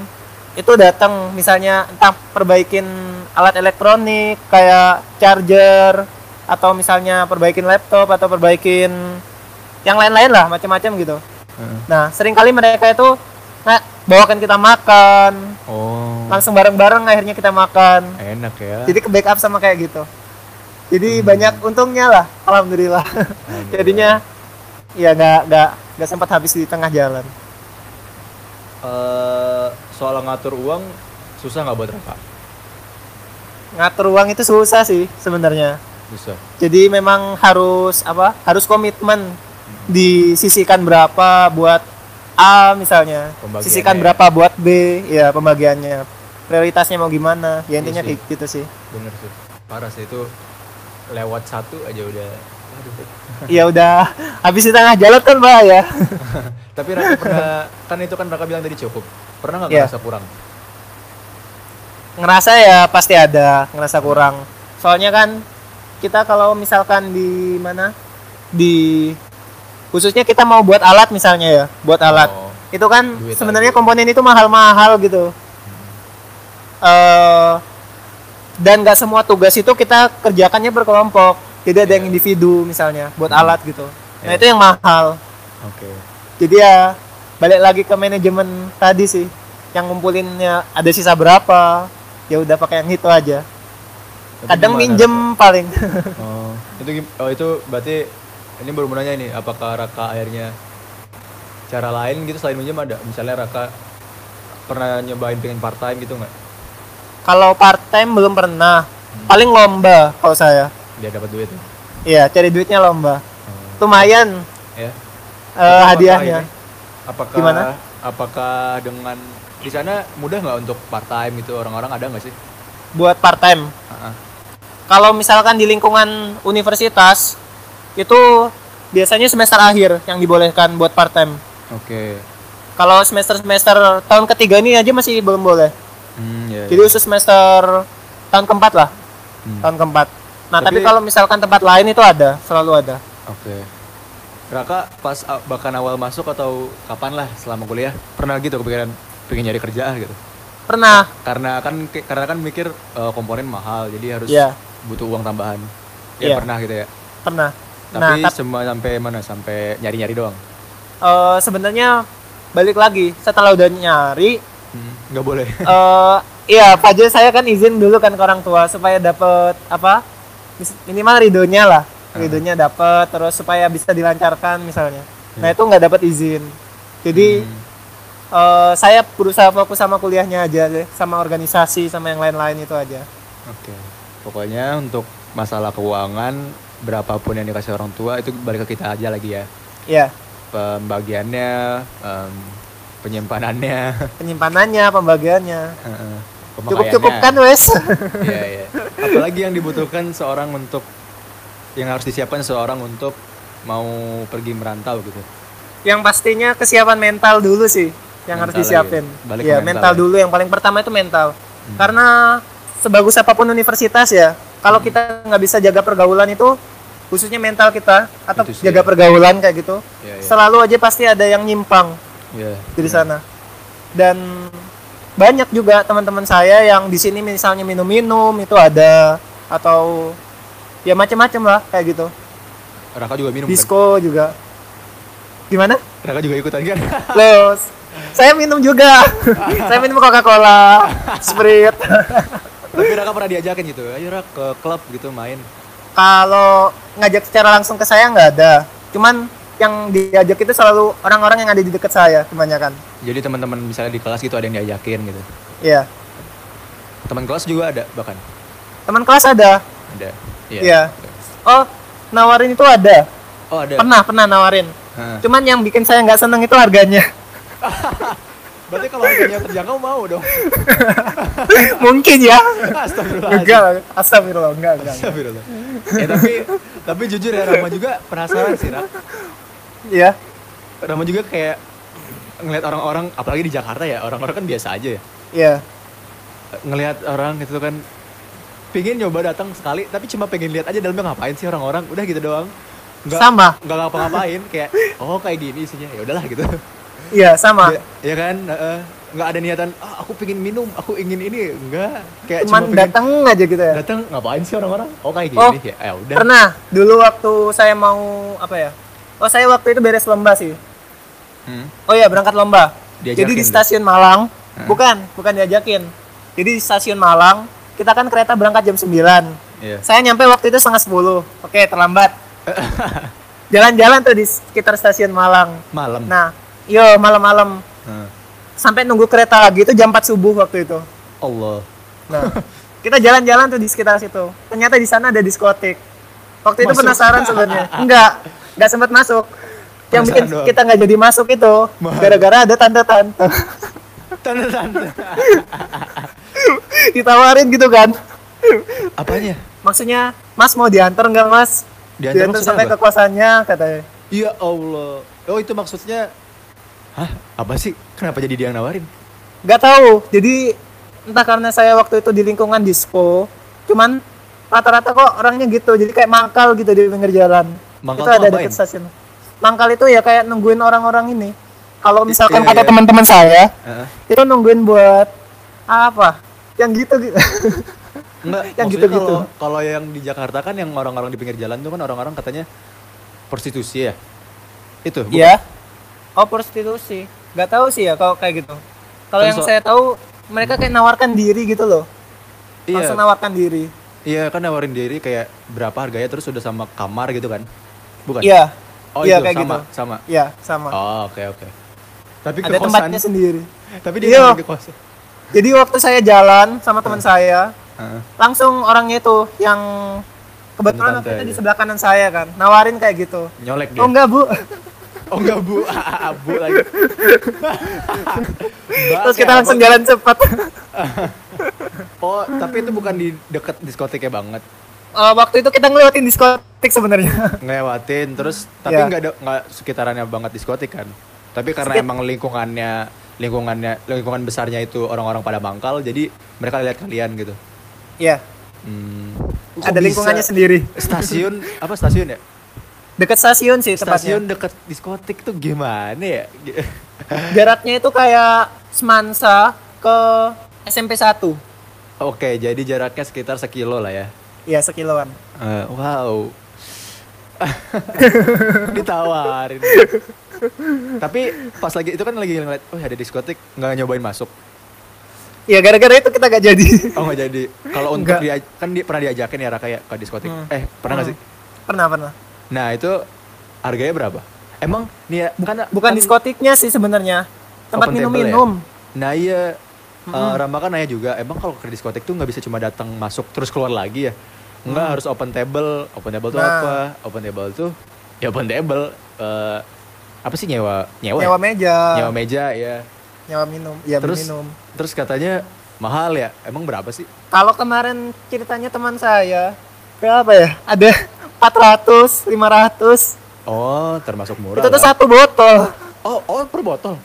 itu datang misalnya entah perbaikin alat elektronik kayak charger atau misalnya perbaikin laptop atau perbaikin yang lain-lain lah macam-macam gitu. Heeh. Nah, sering kali mereka itu nah, bawakan kita makan, Oh. langsung bareng-bareng akhirnya kita makan. Enak ya. Jadi ke backup sama kayak gitu. Jadi Hmm. banyak untungnya lah, alhamdulillah. [laughs] Jadinya ya nggak nggak nggak sempat habis di tengah jalan. Eh, soal ngatur uang susah nggak buat Raka? Ngatur uang itu susah sih sebenarnya. Susah. Jadi memang harus apa? Harus komitmen disisihkan berapa buat A misalnya, ya. berapa buat B, ya pembagiannya. Prioritasnya mau gimana? Ya intinya Iya sih. kayak gitu sih. Bener sih. Parah sih itu lewat satu aja udah. Aduh. Ya udah habis di tengah jalan kan bahaya. [laughs] Tapi Raka pernah kan itu kan Raka bilang tadi cukup. Pernah nggak Iya. ngerasa kurang? ngerasa ya pasti ada ngerasa kurang soalnya kan kita kalau misalkan di mana di khususnya kita mau buat alat misalnya ya buat alat Oh. itu kan sebenarnya komponen itu mahal-mahal gitu eh dan nggak semua tugas itu kita kerjakannya berkelompok jadi ada yang individu misalnya buat Hmm. alat gitu. Nah itu yang mahal. Oke. jadi ya balik lagi ke manajemen tadi sih. Yang ngumpulinnya ada sisa berapa ya udah pakai yang itu aja. Tapi kadang minjem paling? [laughs] Oh, itu oh itu berarti ini baru mau nanya ini apakah Raka akhirnya cara lain gitu selain minjem ada? Misalnya Raka pernah nyobain pengen part time gitu nggak? Kalau part time belum pernah. Paling lomba kalau saya dia dapat duit ya? iya cari duitnya lomba Oh. lumayan. Ya. Eh, Apakah hadiahnya. apakah Gimana? apakah dengan di sana mudah nggak untuk part time gitu? Orang-orang ada nggak sih? Buat part time ah. kalau misalkan di lingkungan universitas itu biasanya semester akhir yang dibolehkan buat part time oke. Kalau semester semester tahun ketiga ini aja masih belum boleh. Hmm, ya, jadi khusus semester tahun keempat lah. Hmm, tahun keempat nah tapi, Tapi- kalau misalkan tempat lain itu ada selalu ada. Oke. Raka pas bahkan awal masuk atau kapan lah selama kuliah pernah gitu kepikiran pengen nyari kerja gitu? Pernah. Karena kan karena kan mikir eh, komponen mahal jadi harus Iya. butuh uang tambahan. Ya Iya. pernah gitu ya? Pernah. Tapi nah tap- semua sampai mana? Sampai nyari-nyari doang? Eh, sebenarnya balik lagi setelah udah nyari Hmm, nggak boleh. eh iya Fajar saya kan izin dulu kan ke orang tua supaya dapet apa minimal ridonya lah. Ridonya dapet terus supaya bisa dilancarkan misalnya. Nah itu nggak dapat izin. Jadi Hmm, eh, saya berusaha fokus sama kuliahnya aja deh sama organisasi sama yang lain-lain itu aja. Oke. Pokoknya untuk masalah keuangan berapapun yang dikasih orang tua itu balik ke kita aja lagi ya. ya Pembagiannya, em, penyimpanannya, penyimpanannya pembagiannya. Cukup cukup kan wes? Iya, iya. Apalagi yang dibutuhkan seorang untuk yang harus disiapkan seorang untuk mau pergi merantau gitu. yang pastinya kesiapan mental dulu sih yang harus Mental disiapin. lagi. Balik ya mental mental, ya. dulu yang paling pertama itu mental. Karena sebagus apa pun universitas ya, kalau Hmm. kita nggak bisa jaga pergaulan itu khususnya mental kita atau sih, jaga ya. pergaulan kayak gitu, Iya, iya. selalu aja pasti ada yang nyimpang Iya. dari sana. Dan banyak juga teman-teman saya yang di sini misalnya minum-minum itu ada atau ya macam-macam lah kayak gitu. Raka juga minum kan? Disco juga. Gimana? Raka juga ikutan kan? [laughs] Los. Saya minum juga. [laughs] saya minum Coca-Cola, Sprite. [laughs] Tapi Raka pernah diajakin gitu, ayo Rak ke klub gitu main. Kalau ngajak secara langsung ke saya nggak ada. Cuman yang diajak itu selalu orang-orang yang ada di dekat saya kebanyakan. Jadi teman-teman misalnya di kelas gitu ada yang diajakin gitu. Iya. Teman kelas juga ada bahkan. Teman kelas ada. Ada. Iya. Oh, nawarin itu ada. Oh ada. Pernah, pernah nawarin. Hah. Cuman yang bikin saya nggak seneng itu harganya. [laughs] Berarti kalau harganya terjangkau mau dong. [laughs] Mungkin ya. Astagfirullahaladzim. Enggak, astagfirullah, enggak, enggak. Astagfirullah. Ya tapi tapi jujur ya Rama juga penasaran sih Rak. Iya. Rama juga kayak ngelihat orang-orang apalagi di Jakarta ya orang-orang kan biasa aja ya. Iya. ngelihat orang gitu kan pengen nyoba datang sekali tapi cuma pengen lihat aja dalamnya ngapain sih orang-orang udah gitu doang. Nggak Sama. nggak ngapa-ngapain kayak oh kayak gini isinya. Ya udahlah gitu. Iya, sama. ya, ya kan? Heeh. nggak ada niatan ah, aku pengen minum aku ingin ini. Enggak kayak cuman cuma datang aja gitu ya. Datang ngapain sih orang-orang? Oh kayak Oh, gini ya ya udah. pernah dulu waktu saya mau apa ya oh saya waktu itu beres lomba sih. Hmm. oh iya berangkat lomba. Diajakin jadi di stasiun Malang. Hah? bukan bukan diajakin. Jadi di stasiun Malang kita kan kereta berangkat jam 9 Iya. saya nyampe waktu itu setengah 10 oke terlambat. [laughs] Jalan-jalan tuh di sekitar stasiun Malang. Malam. Nah yo malam-malam. Nah. sampai nunggu kereta lagi itu jam 4 subuh waktu itu. Allah. Nah, [laughs] kita jalan-jalan tuh di sekitar situ. Ternyata di sana ada diskotik. Waktu itu Masuk. penasaran sebenarnya. Enggak, enggak sempat masuk. Yang bikin doang. kita nggak jadi masuk itu gara-gara ada tante-tante tanda-tanda [laughs] ditawarin gitu kan. apanya Maksudnya, Mas mau diantar nggak Mas? Diantar maksudnya sampai apa? ke kosannya katanya. ya Allah oh itu maksudnya hah apa sih kenapa jadi dia yang nawarin Nggak tahu. Jadi entah karena saya waktu itu di lingkungan disco, cuman rata-rata kok orangnya gitu. Jadi kayak mangkal gitu di pinggir jalan. Mangkal itu ada dekat stasiun. Mangkal itu ya kayak nungguin orang-orang ini. Kalau misalkan Iya, kata iya. teman-teman saya, Heeh. itu nungguin buat apa? Yang gitu gitu. [laughs] Enggak, Yang maksudnya gitu-gitu. kalau yang di Jakarta kan yang orang-orang di pinggir jalan tuh kan orang-orang katanya prostitusi ya. Itu. Iya. Oh prostitusi. Gak tahu sih ya kalau kayak gitu. Kalau Kan yang so- saya tahu mereka kayak nawarkan diri gitu loh. Iya. Langsung nawarkan diri. Iya kan nawarin diri kayak berapa harganya terus udah sama kamar gitu kan. Bukan? Iya. Oh, iya itu kayak sama, gitu. sama. Iya, sama. Oh, oke oke. Tapi ke Ada kosan. tempatnya sendiri. Tapi dia Iya. nggak ke kosan. Jadi waktu saya jalan sama teman saya, Heeh. langsung orangnya itu yang kebetulan waktu itu di aja. sebelah kanan saya kan, nawarin kayak gitu. Nyolek dia. Oh enggak bu, [laughs] Oh enggak bu, bu lagi. [laughs] Mbak, terus kita langsung jalan cepat. [laughs] Oh, tapi itu bukan di deket diskotiknya banget. Eh, waktu itu kita ngelewatin diskotik sebenarnya. [laughs] Ngelewatin terus tapi Iya. nggak ada nggak sekitarannya banget diskotik kan. Tapi karena Sekit- emang lingkungannya lingkungannya lingkungan besarnya itu orang-orang pada mangkal jadi mereka lihat kalian gitu. Iya, Hmm. Kok ada lingkungannya sendiri. Stasiun apa stasiun ya? Dekat stasiun sih Stasiun deket diskotik tuh gimana ya? [laughs] Jaraknya itu kayak Semansa ke SMP 1. Oke, jadi jaraknya sekitar sekilo lah ya. Iya, sekiloan. Eh, wow. [laughs] Ditawarin. Tapi pas lagi itu kan lagi ngeliat, oh ada diskotik, nggak nyobain masuk. Iya, gara-gara itu kita gak jadi. Oh nggak jadi. Kalau untuk dia kan dia pernah diajakin ya Raka ya ke diskotik. Hmm. Eh pernah Hmm. sih? Pernah, pernah. Nah itu harganya berapa? Emang nih ya, kan Bukan kan- diskotiknya sih sebenarnya. Tempat minum-minum. Nah iya, Mm-mm. eh, Rama kan nanya juga, emang kalau ke diskotik tuh nggak bisa cuma datang masuk terus keluar lagi ya? Nggak harus open table. Open table tuh Hmm. Nah. apa? Open table tuh ya open table. eh, apa sih nyewa nyewa? ya? Nyewa meja. Nyewa meja ya. Nyewa minum. Iya, Terus minum. terus katanya mahal ya? Emang berapa sih? Kalau kemarin ceritanya teman saya, berapa ya? Ada 400, 500. Oh termasuk murah. itu tuh lah. satu botol. Oh oh per botol.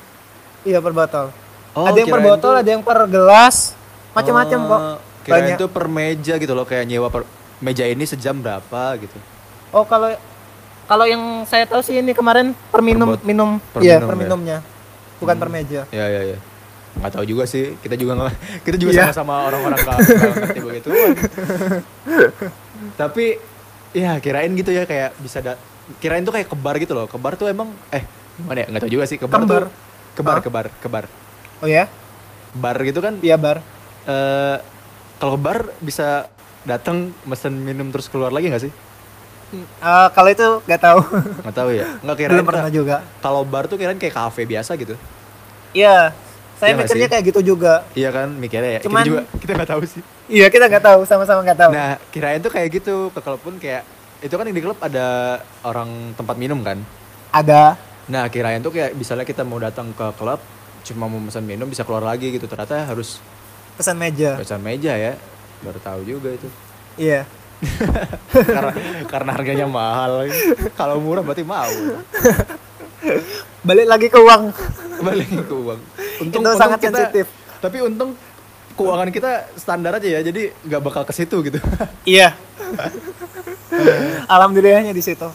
Iya per botol. Oh, ada yang per botol, tuh- ada yang per gelas, macam-macam kok. Oh, Kirain Banyak. itu per meja gitu loh kayak nyewa per meja ini sejam berapa gitu. Oh kalau kalau yang saya tahu sih ini kemarin per minum bot- minum, per iya minum per ya. minumnya, bukan Hmm. per meja. Ya ya ya. Nggak tahu juga sih. Kita juga nggak [laughs] kita juga Iya. sama-sama orang-orang nggak nggak ngerti begitu. [laughs] Tapi ya kirain gitu ya kayak bisa da kirain tuh kayak kebar gitu loh. Kebar tuh emang eh gimana ya? Nggak tahu juga sih kebar Kembar. tuh kebar kebar kebar. Oh ya? Bar gitu kan Iya bar. eh kalau kebar bisa datang mesen minum terus keluar lagi nggak sih? Eh, kalau itu nggak tahu. Nggak tahu ya. Nggak [laughs] kirain Belum pernah juga. kalau bar tuh kirain kayak kafe biasa gitu. Iya. Saya nggak mikirnya kayak gitu juga. Iya kan mikirnya ya. Cuman- kita juga kita nggak tahu sih. Iya kita nggak tahu, sama-sama nggak tahu. Nah, kirain tuh kayak gitu. Ke klub pun kayak itu kan di klub ada orang tempat minum kan. Ada. Nah, kirain tuh kayak misalnya kita mau datang ke klub cuma mau pesan minum bisa keluar lagi gitu. Ternyata harus Pesan meja. pesan meja ya. Baru tahu juga itu. Iya. [laughs] karena karena harganya mahal. Kalau murah berarti mau. [laughs] Balik lagi ke uang. [laughs] Balik ke uang. Itu sangat sensitif. Tapi untung keuangan kita standar aja ya. Jadi nggak bakal ke situ gitu. [laughs] Iya. [laughs] Alhamdulillahnya di situ.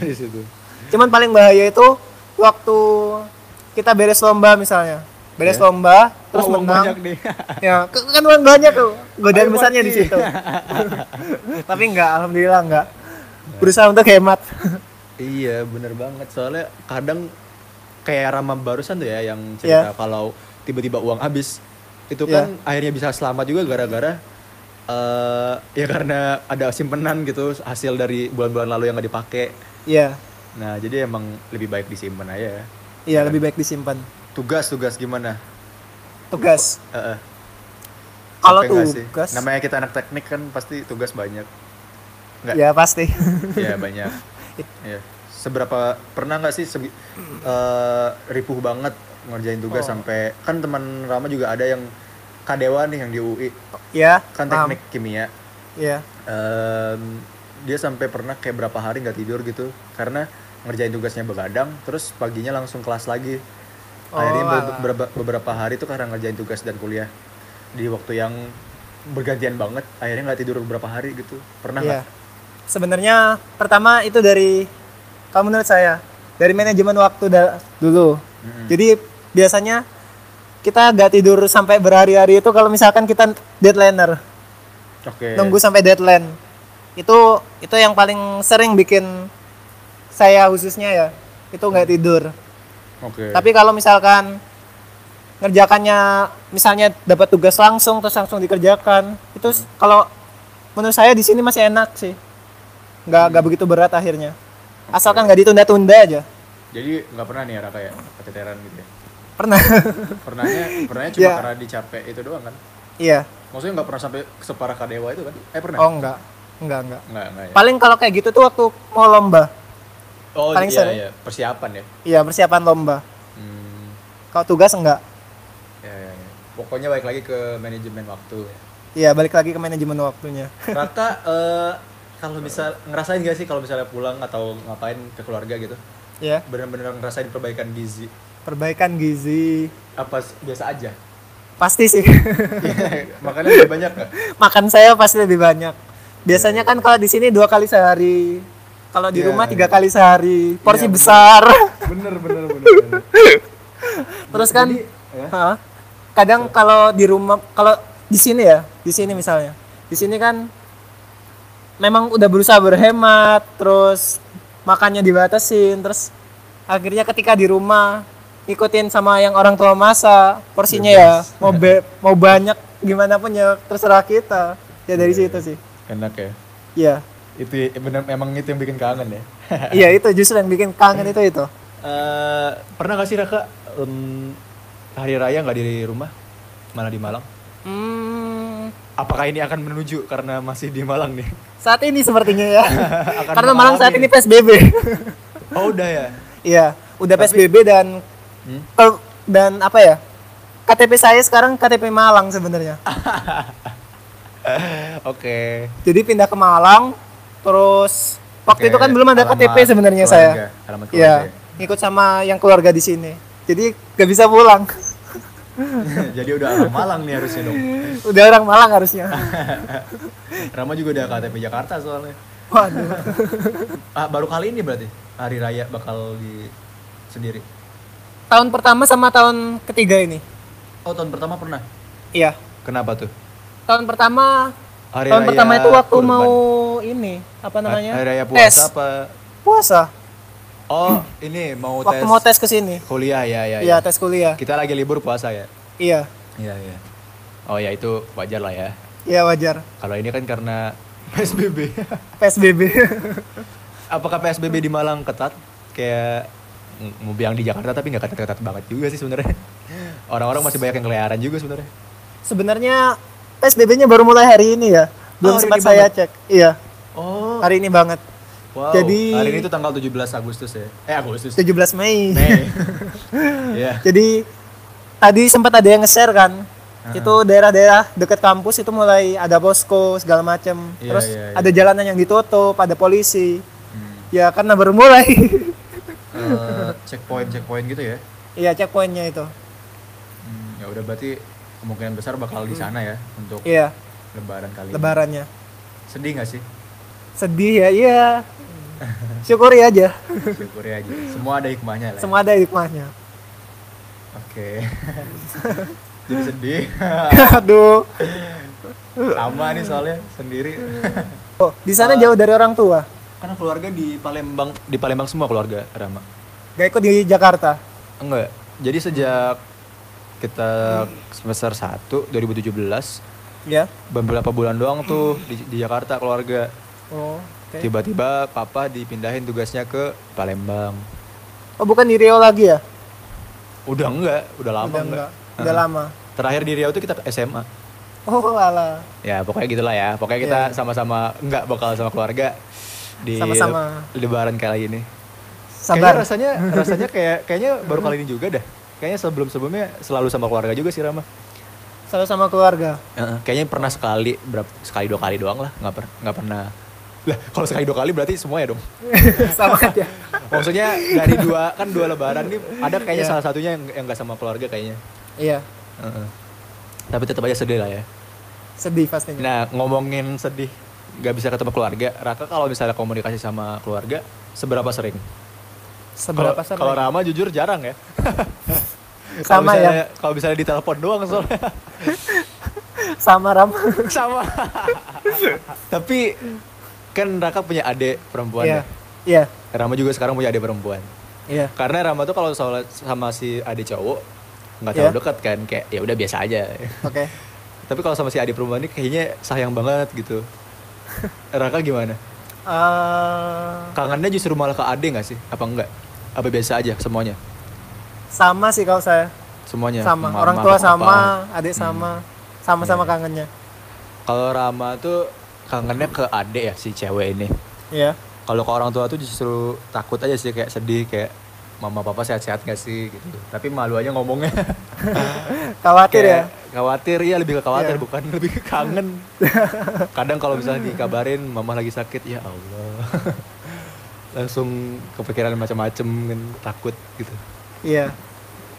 di situ. Cuman paling bahaya itu waktu kita beres lomba misalnya. beres Ya. lomba terus uang menang banyak nih. ya kan uang banyak tuh godaan besarnya di situ tapi enggak alhamdulillah enggak berusaha untuk hemat Iya bener banget soalnya kadang kayak Rama barusan tuh ya yang cerita Iya. kalau tiba-tiba uang habis itu Iya. kan akhirnya bisa selamat juga gara-gara eh ya karena ada simpenan gitu hasil dari bulan-bulan lalu yang nggak dipakai. iya Nah jadi emang lebih baik disimpan aja. ya. iya lebih baik disimpan Tugas-tugas gimana? tugas Eh, eh. kalau tugas Namanya kita anak teknik kan pasti tugas banyak. Nggak? ya pasti [laughs] Iya banyak. [laughs] Iya. Seberapa pernah nggak sih segi- eh, ripuh banget ngerjain tugas Oh. sampai kan teman Rama juga ada yang Kadewa nih yang di UI ya kan paham. teknik kimia. ya Em, dia sampai pernah kayak berapa hari nggak tidur gitu karena ngerjain tugasnya begadang terus paginya langsung kelas lagi. Akhirnya Oh, be- alah. beberapa, beberapa hari tuh karena ngerjain tugas dan kuliah di waktu yang bergantian banget akhirnya nggak tidur beberapa hari gitu pernah nggak Iya. Sebenarnya pertama itu dari kalau menurut saya dari manajemen waktu da- dulu. Mm-mm. Jadi biasanya kita gak tidur sampai berhari-hari itu kalau misalkan kita deadlineer, oke nunggu sampai deadline. Itu itu yang paling sering bikin saya khususnya ya. Itu nggak tidur. oke Tapi kalau misalkan ngerjakannya misalnya dapat tugas langsung terus langsung dikerjakan, itu s- kalau menurut saya di sini masih enak sih. Nggak nggak begitu berat akhirnya. Asalkan nggak ditunda-tunda aja. Jadi nggak pernah nih Ara kayak keteteran gitu ya? Pernah. [laughs] Pernahnya, pernahnya cuma Ya. karena dicapek itu doang kan? iya. Maksudnya nggak pernah sampai separah Kadewa itu kan? Eh pernah? Oh enggak. Enggak, enggak. Nggak, nggak ya? Paling kalau kayak gitu tuh waktu mau lomba. Oh paling iya, sering. iya, persiapan ya? Iya, persiapan lomba. Hmm, Kalau tugas enggak. ya, ya, ya. Pokoknya balik lagi ke manajemen waktu. Iya, balik lagi ke manajemen waktunya. Raka, [laughs] eh, kalau misal ngerasain gak sih kalau misalnya pulang atau ngapain ke keluarga gitu? ya, Bener-bener ngerasain perbaikan gizi? perbaikan gizi. Apa biasa aja? Pasti sih. [laughs] Makannya lebih banyak nggak? [laughs] Makan saya pasti lebih banyak. Biasanya kan kalau di sini dua kali sehari. Kalau di Iya, rumah tiga iya. kali sehari. Porsi Iya, bener. besar. [laughs] Bener, bener, bener. bener. Terus kan Jadi, ya. Kadang kalau di rumah kalau di sini ya, di sini misalnya. Di sini kan memang udah berusaha berhemat, terus makannya dibatasin, terus akhirnya ketika di rumah ikutin sama yang orang tua masa, porsinya ya mau be- mau banyak gimana pun ya terserah kita. Ya dari Iya, situ sih. Enak ya? Iya. Itu ya- bener, emang itu yang bikin kangen ya? [laughs] Iya itu justru yang bikin kangen itu itu. Eh, pernah gak sih Raka em, hari raya nggak di rumah malah di Malang Hmm, apakah ini akan menuju karena masih di Malang nih saat ini sepertinya ya. [laughs] Akan Karena Malang saat ini PSBB. oh udah ya Iya, udah Tapi- PSBB dan Hmm? kel- dan apa ya? KTP saya sekarang KTP Malang sebenarnya. [laughs] oke Jadi pindah ke Malang, terus waktu Oke, itu kan belum ada alamat KTP sebenarnya saya. alamat keluarga Iya, ikut sama yang keluarga di sini. Jadi gak bisa pulang. [laughs] jadi udah orang Malang nih harusnya dong [laughs] udah orang Malang harusnya. [laughs] Rama juga udah KTP Jakarta soalnya Waduh. ah, baru kali ini berarti hari raya bakal di sendiri Tahun pertama sama tahun ketiga ini. oh tahun pertama pernah Iya. kenapa tuh Tahun pertama hari tahun raya pertama itu waktu kurban. mau ini apa namanya? hari raya Tes. puasa apa Puasa. Oh ini mau Waktu tes mau tes ke sini. kuliah ya ya, Iya, ya. tes kuliah. kita lagi libur puasa ya Iya. Iya iya. Oh ya itu wajar lah ya. Iya wajar. Kalau ini kan karena PSBB. PSBB. [laughs] [laughs] Apakah PSBB di Malang ketat? Kayak mau bilang di Jakarta tapi nggak ketat-ketat banget juga sih sebenarnya. [laughs] Orang-orang masih banyak yang keliaran juga sebenarnya. Sebenarnya PSBB-nya baru mulai hari ini ya. Oh, Belum hari sempat saya banget. cek. Iya, Oh. hari ini banget. Wow. jadi- hari ini tuh tanggal 17 Agustus ya. Eh Agustus. 17 Mei. Mei. [laughs] Iya. Jadi tadi sempat ada yang nge-share kan. Itu daerah-daerah dekat kampus itu mulai ada posko segala macam. Iya, Terus iya, iya. ada jalanan yang ditutup, ada polisi. Hmm. Ya karena baru mulai. [laughs] Eh, checkpoint checkpoint gitu ya. Iya, checkpointnya itu. Hmm, ya udah berarti kemungkinan besar bakal di sana ya untuk Iya, lebaran kali ini. lebarannya. Sedih nggak sih? Sedih ya, iya. Syukuri aja. Syukuri aja. Semua ada hikmahnya lah. ya. Semua ada hikmahnya. Oke. [laughs] Jadi sedih. [laughs] Aduh. Sama nih soalnya sendiri. [laughs] Oh, di sana jauh dari orang tua. Karena keluarga di Palembang, di Palembang semua keluarga Rama. Gak ikut di Jakarta. Enggak. Jadi sejak kita semester 1 2017 Ya. beberapa bulan doang tuh di, di Jakarta keluarga. Oh. Oke. Tiba-tiba papa dipindahin tugasnya ke Palembang. Oh, bukan di Riau lagi ya? Udah enggak, udah lama Udah enggak. enggak. Udah lama. Terakhir di Riau tuh kita SMA. Oh, alah. Ya pokoknya gitulah ya. Pokoknya kita Iya. sama-sama enggak bakal sama keluarga di Sama-sama. lebaran kali ini. Sabar. Kayaknya rasanya rasanya kayak kayaknya baru kali ini juga dah. Kayaknya sebelum-sebelumnya selalu sama keluarga juga sih Rama. Selalu sama keluarga. Heeh, kayaknya pernah sekali berapa sekali dua kali doang lah, nggak per, nggak pernah. Lah, kalau sekali dua kali berarti semua ya dong. [laughs] sama aja. Maksudnya dari dua kan dua lebaran nih ada kayaknya Iya. salah satunya yang yang nggak sama keluarga kayaknya. Iya. Heeh. Tapi tetap aja sedih lah ya. Sedih pastinya. Nah ngomongin sedih nggak bisa ketemu keluarga, Raka kalau misalnya komunikasi sama keluarga seberapa sering? Seberapa Kalau- sering? Kalau Rama jujur jarang ya. [laughs] Sama ya. misalnya- Kalau misalnya ditelepon doang soalnya [laughs] Sama Ram. sama. Tapi kan Raka punya adik perempuan Iya. ya. Iya. Rama juga sekarang punya adik perempuan. Iya. Karena Rama tuh kalau soal sama si adik cowok nggak terlalu Iya. dekat kan, kayak ya udah biasa aja. Oke. [laughs] Tapi kalau sama si adik perempuan ini kayaknya sayang banget gitu. [laughs] Raka gimana? Eh, Kangennya justru malah ke adik nggak sih? Apa enggak? Apa biasa aja semuanya? sama sih kalau saya. Semuanya. sama. Mama, Orang tua sama, adik sama. Sama-sama Iya. kangennya. Kalau Rama tuh kangennya ke adik ya si cewek ini. Iya. Kalau ke orang tua tuh justru takut aja sih kayak sedih kayak mama papa sehat-sehat gak sih gitu. Tapi malu aja ngomongnya. [laughs] Khawatir ya. Kayak Khawatir ya lebih ke khawatir Iya. bukan lebih ke kangen. [laughs] Kadang kalau misalnya dikabarin mama lagi sakit ya Allah. [laughs] Langsung kepikiran macam-macam kan takut gitu. Iya.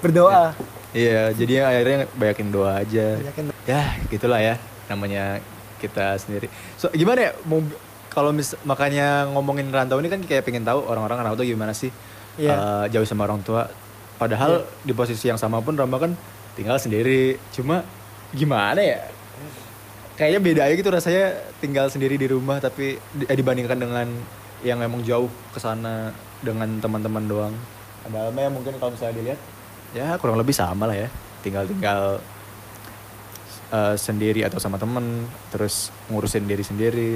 Berdoa. Iya, jadinya akhirnya banyakin doa aja. Banyakin Ya, gitulah ya namanya kita sendiri. So, gimana ya mau kalau mis makanya ngomongin rantau ini kan kayak pengen tahu orang-orang rantau gimana sih Iya. eh, jauh sama orang tua. Padahal di posisi yang sama pun Rama kan tinggal sendiri. Cuma gimana ya? Kayaknya beda aja gitu rasanya tinggal sendiri di rumah tapi eh, dibandingkan dengan yang emang jauh ke sana dengan teman-teman doang. Padahal mungkin kalau misalnya dilihat ya kurang lebih sama lah ya. Tinggal-tinggal eh, sendiri atau sama temen terus ngurusin diri sendiri.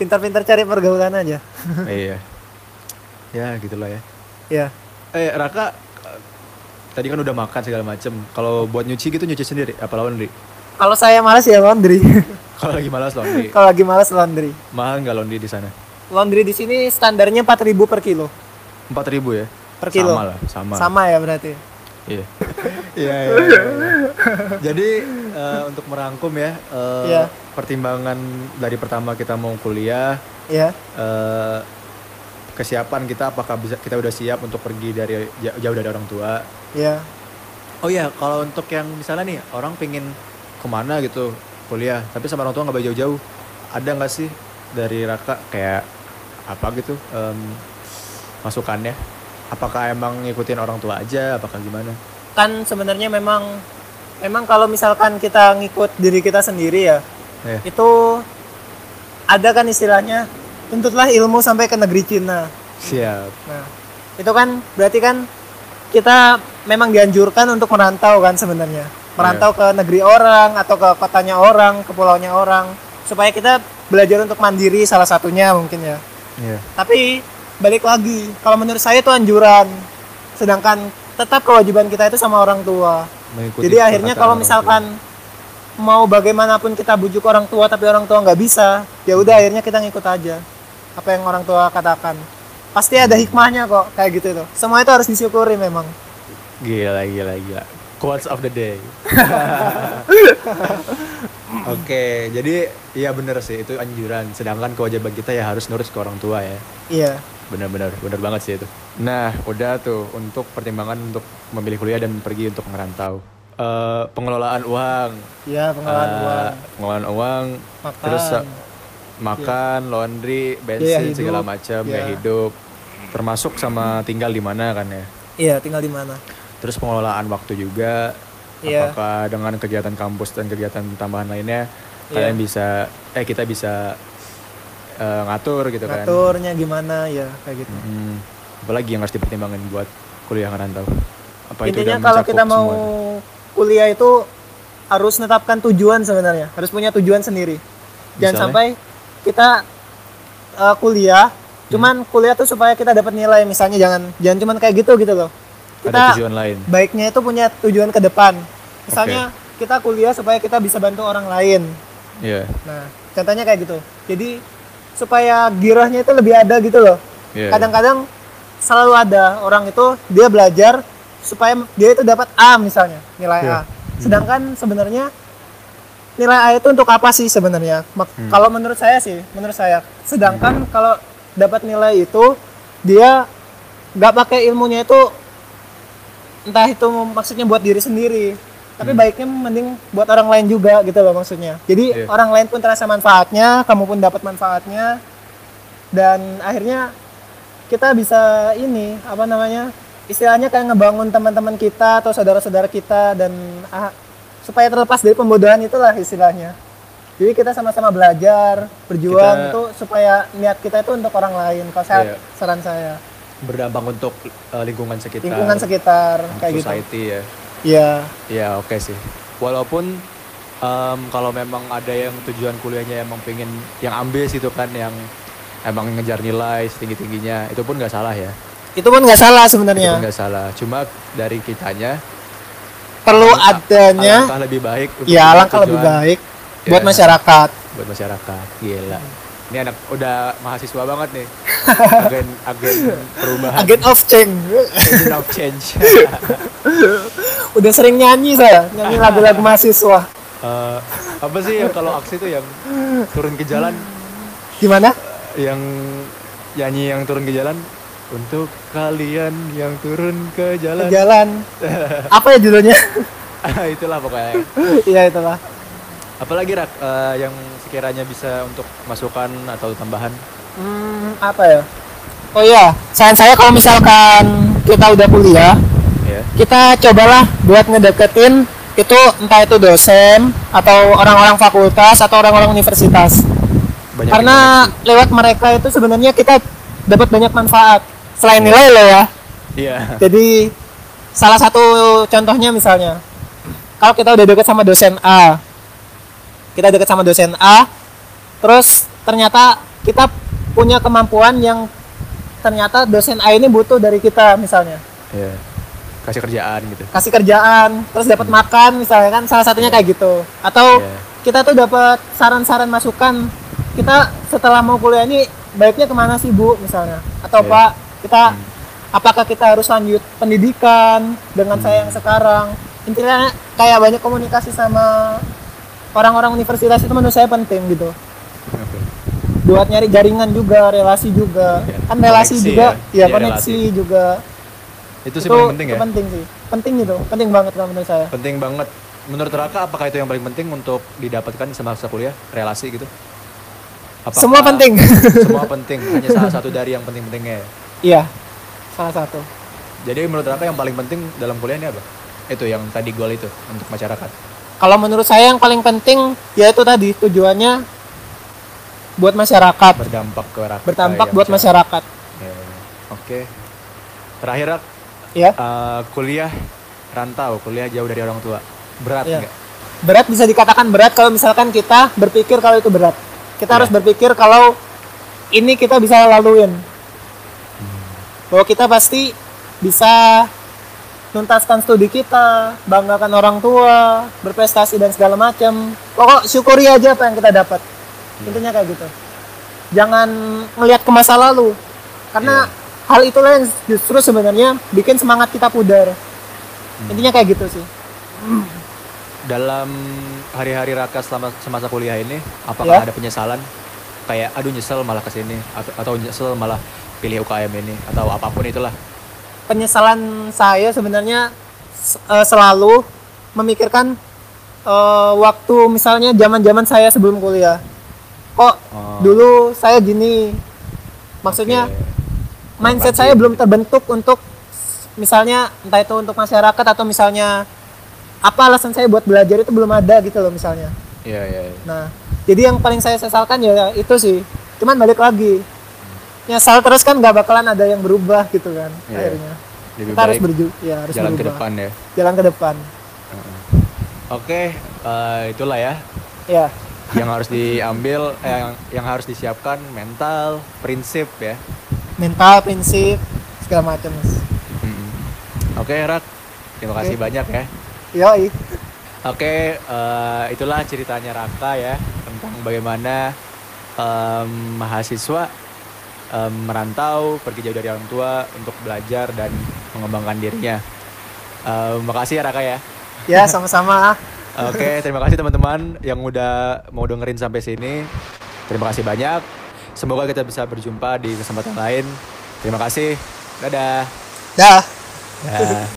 Pintar-pintar cari pergaulan aja. [laughs] iya. Ya gitulah ya. Iya. Eh Raka tadi kan udah makan segala macem. Kalau buat nyuci gitu nyuci sendiri apa laundry? Kalau saya malas ya laundry. [laughs] Kalau lagi malas laundry. Kalau lagi malas laundry. Mahal nggak laundry di sana? Laundry di sini standarnya 4.000 per kilo. 4000 ya? Per kilo. Sama lah, sama. Sama ya berarti. Iya. [laughs] Iya, iya, iya. [laughs] Jadi eh, untuk merangkum ya, eh, Iya. pertimbangan dari pertama kita mau kuliah, Iya. eh, kesiapan kita apakah bisa kita udah siap untuk pergi dari ja- jauh dari orang tua. Iya. Oh iya, kalau untuk yang misalnya nih orang pengen ke mana gitu kuliah, tapi sama orang tua nggak jauh-jauh, ada nggak sih dari Raka kayak apa gitu em, masukannya? Apakah emang ngikutin orang tua aja, apakah gimana? Kan sebenarnya memang memang kalau misalkan kita ngikut diri kita sendiri ya, Iya. itu ada kan istilahnya tuntutlah ilmu sampai ke negeri Cina. Siap. Nah, itu kan berarti kan kita memang dianjurkan untuk merantau kan sebenarnya. Merantau ke negeri orang atau ke kotanya orang, ke pulaunya orang supaya kita belajar untuk mandiri salah satunya mungkin ya. Iya. Tapi balik lagi, kalau menurut saya itu anjuran. Sedangkan tetap kewajiban kita itu sama orang tua. Mengikuti Jadi akhirnya kalau misalkan mau bagaimanapun kita bujuk orang tua tapi orang tua nggak bisa, ya udah akhirnya kita ngikut aja apa yang orang tua katakan. Pasti ada hikmahnya kok kayak gitu tuh. Semua itu harus disyukuri memang. Gila, gila, gila. Quotes of the day. [laughs] Oke, jadi iya bener sih itu anjuran. Sedangkan kewajiban kita ya harus nurut ke orang tua ya. Iya. Benar-benar, benar banget sih itu. Nah, udah tuh untuk pertimbangan untuk memilih kuliah dan pergi untuk merantau. Eh, pengelolaan uang, Iya, pengelolaan Eh, uang, pengelolaan uang, makan. terus eh, makan, laundry, Biaya bensin hidup. segala macam, Iya. ya hidup, termasuk sama tinggal di mana kan ya. Iya, tinggal di mana? terus pengelolaan waktu juga Iya. apakah dengan kegiatan kampus dan kegiatan tambahan lainnya Iya. kalian bisa eh kita bisa eh, ngatur gitu kan Ngaturnya gimana ya kayak gitu. Hmm, apalagi yang harus dipertimbangkan buat kuliah ngerantau apa Intinya udah kalau kita mau semua? kuliah itu harus menetapkan tujuan sebenarnya, harus punya tujuan sendiri. Jangan Misalnya? sampai kita uh, kuliah, cuman kuliah tuh supaya kita dapat nilai, misalnya jangan jangan cuman kayak gitu gitu loh. ada Kita tujuan lain baiknya itu punya tujuan ke depan. Misalnya kita kuliah supaya kita bisa bantu orang lain. Iya Nah, contohnya kayak gitu. Jadi supaya girahnya itu lebih ada gitu loh. iya Kadang-kadang selalu ada orang itu dia belajar supaya dia itu dapat A misalnya, nilai Iya. A. Sedangkan sebenarnya nilai A itu untuk apa sih sebenarnya? Hmm. Kalau menurut saya sih, menurut saya. Sedangkan kalau dapat nilai itu dia nggak pakai ilmunya itu entah itu maksudnya buat diri sendiri tapi baiknya mending buat orang lain juga gitu loh maksudnya. Jadi Iya. orang lain pun terasa manfaatnya kamu pun dapat manfaatnya. Dan akhirnya kita bisa ini apa namanya istilahnya kayak ngebangun teman-teman kita atau saudara-saudara kita dan ah, supaya terlepas dari pembodohan itulah istilahnya. Jadi kita sama-sama belajar berjuang Kita- tuh supaya niat kita itu untuk orang lain. Kalau saya Iya. saran saya. Berdampak untuk eh, lingkungan sekitar. Lingkungan sekitar kayak gitu. Society ya Iya. ya oke sih. Walaupun em, kalau memang ada yang tujuan kuliahnya emang pengen yang ambis gitu kan yang emang ngejar nilai setinggi tingginya itu pun nggak salah ya. Itu pun nggak salah itu sebenarnya pun nggak salah. Cuma dari kitanya perlu alangkah- adanya alangkah lebih baik ya punya alangkah lebih baik buat Ya. masyarakat. Buat masyarakat gila ini anak udah mahasiswa banget nih. [laughs] Agen agen perubahan. Agent of change. Agent of change. [laughs] Udah sering nyanyi saya. Nyanyi lagu-lagu mahasiswa. Eh, apa sih yang kalau aksi itu yang turun ke jalan? Gimana? Yang nyanyi yang turun ke jalan? Untuk kalian yang turun ke Ke jalan jalan. [laughs] Apa ya judulnya? Itulah pokoknya. Iya itulah. Apalagi rak eh, yang sekiranya bisa untuk masukan atau tambahan? Hmm, apa ya? Oh iya saran saya kalau misalkan kita udah kuliah ya kita cobalah buat ngedeketin itu entah itu dosen atau orang-orang fakultas atau orang-orang universitas. Banyak karena lewat mereka itu sebenarnya kita dapat banyak manfaat. Selain nilai loh ya. Iya. Jadi salah satu contohnya misalnya kalau kita udah deket sama dosen A kita deket sama dosen A. Terus ternyata kita punya kemampuan yang ternyata dosen A ini butuh dari kita misalnya. Iya. Kasih kerjaan gitu. Kasih kerjaan terus dapat makan misalnya kan salah satunya kayak gitu. Atau Iya. kita tuh dapat saran-saran masukan kita setelah mau kuliah ini baiknya ke mana sih bu misalnya? Atau Iya. pak kita apakah kita harus lanjut pendidikan dengan saya yang sekarang? Intinya kayak banyak komunikasi sama orang-orang universitas itu menurut saya penting gitu. Oke. buat nyari jaringan juga relasi juga. Iya. kan relasi Koneksi juga ya. ya, Iya, koneksi juga. Itu sih paling penting ya. penting sih. Penting gitu penting banget kalau menurut saya. Penting banget. Menurut Raka apakah itu yang paling penting untuk didapatkan semasa kuliah? Relasi gitu. Apakah semua penting. [laughs] Semua penting. Hanya salah satu dari yang penting-pentingnya ya? iya salah satu. Jadi menurut Raka yang paling penting dalam kuliah ini apa? Itu yang tadi goal itu untuk masyarakat kalau menurut saya yang paling penting yaitu tadi tujuannya buat masyarakat. Berdampak ke rakyat berdampak ya, buat masyarakat. Ya, oke. Terakhir Rak, ya. Eh, kuliah rantau kuliah jauh dari orang tua. Berat Iya. nggak? Berat bisa dikatakan berat kalau misalkan kita berpikir kalau itu berat. Kita Iya. harus berpikir kalau ini kita bisa laluin. Bahwa kita pasti bisa tuntaskan studi kita banggakan orang tua berprestasi dan segala macam. Pokok syukuri aja apa yang kita dapat. Intinya kayak gitu. Jangan melihat ke masa lalu. Karena hal itulah yang justru sebenarnya bikin semangat kita pudar. Intinya kayak gitu sih. Dalam hari-hari Raka selama semasa kuliah ini apakah Ya. ada penyesalan? Kayak aduh nyesel malah ke sini atau, atau nyesel malah pilih UKM ini atau apa pun itulah penyesalan saya sebenarnya eh, selalu memikirkan eh, waktu misalnya zaman-zaman saya sebelum kuliah. Kok Oh. dulu saya gini? Maksudnya Oke. mindset saya belum terbentuk untuk misalnya entah itu untuk masyarakat atau misalnya apa alasan saya buat belajar itu belum ada gitu loh misalnya Iya, iya. iya. nah jadi yang paling saya sesalkan ya itu sih cuman balik lagi nyesal terus kan nggak bakalan ada yang berubah gitu kan Iya. akhirnya Lebih kita harus berju ya harus jalan ke berubah. depan ya. jalan ke depan Oke, eh, itulah ya ya yang harus diambil, eh, yang yang harus disiapkan mental, prinsip ya. mental prinsip segala macam mas. Oke, Rak. Terima kasih Oke. banyak ya. yoi Oke, eh, itulah ceritanya Raka ya tentang bagaimana em, mahasiswa em, merantau pergi jauh dari orang tua untuk belajar dan mengembangkan dirinya. Em, makasih ya Raka ya. ya sama-sama [laughs] Oke, terima kasih teman-teman yang udah mau dengerin sampai sini. Terima kasih banyak. Semoga kita bisa berjumpa di kesempatan lain. Terima kasih. Dadah. dah Dah.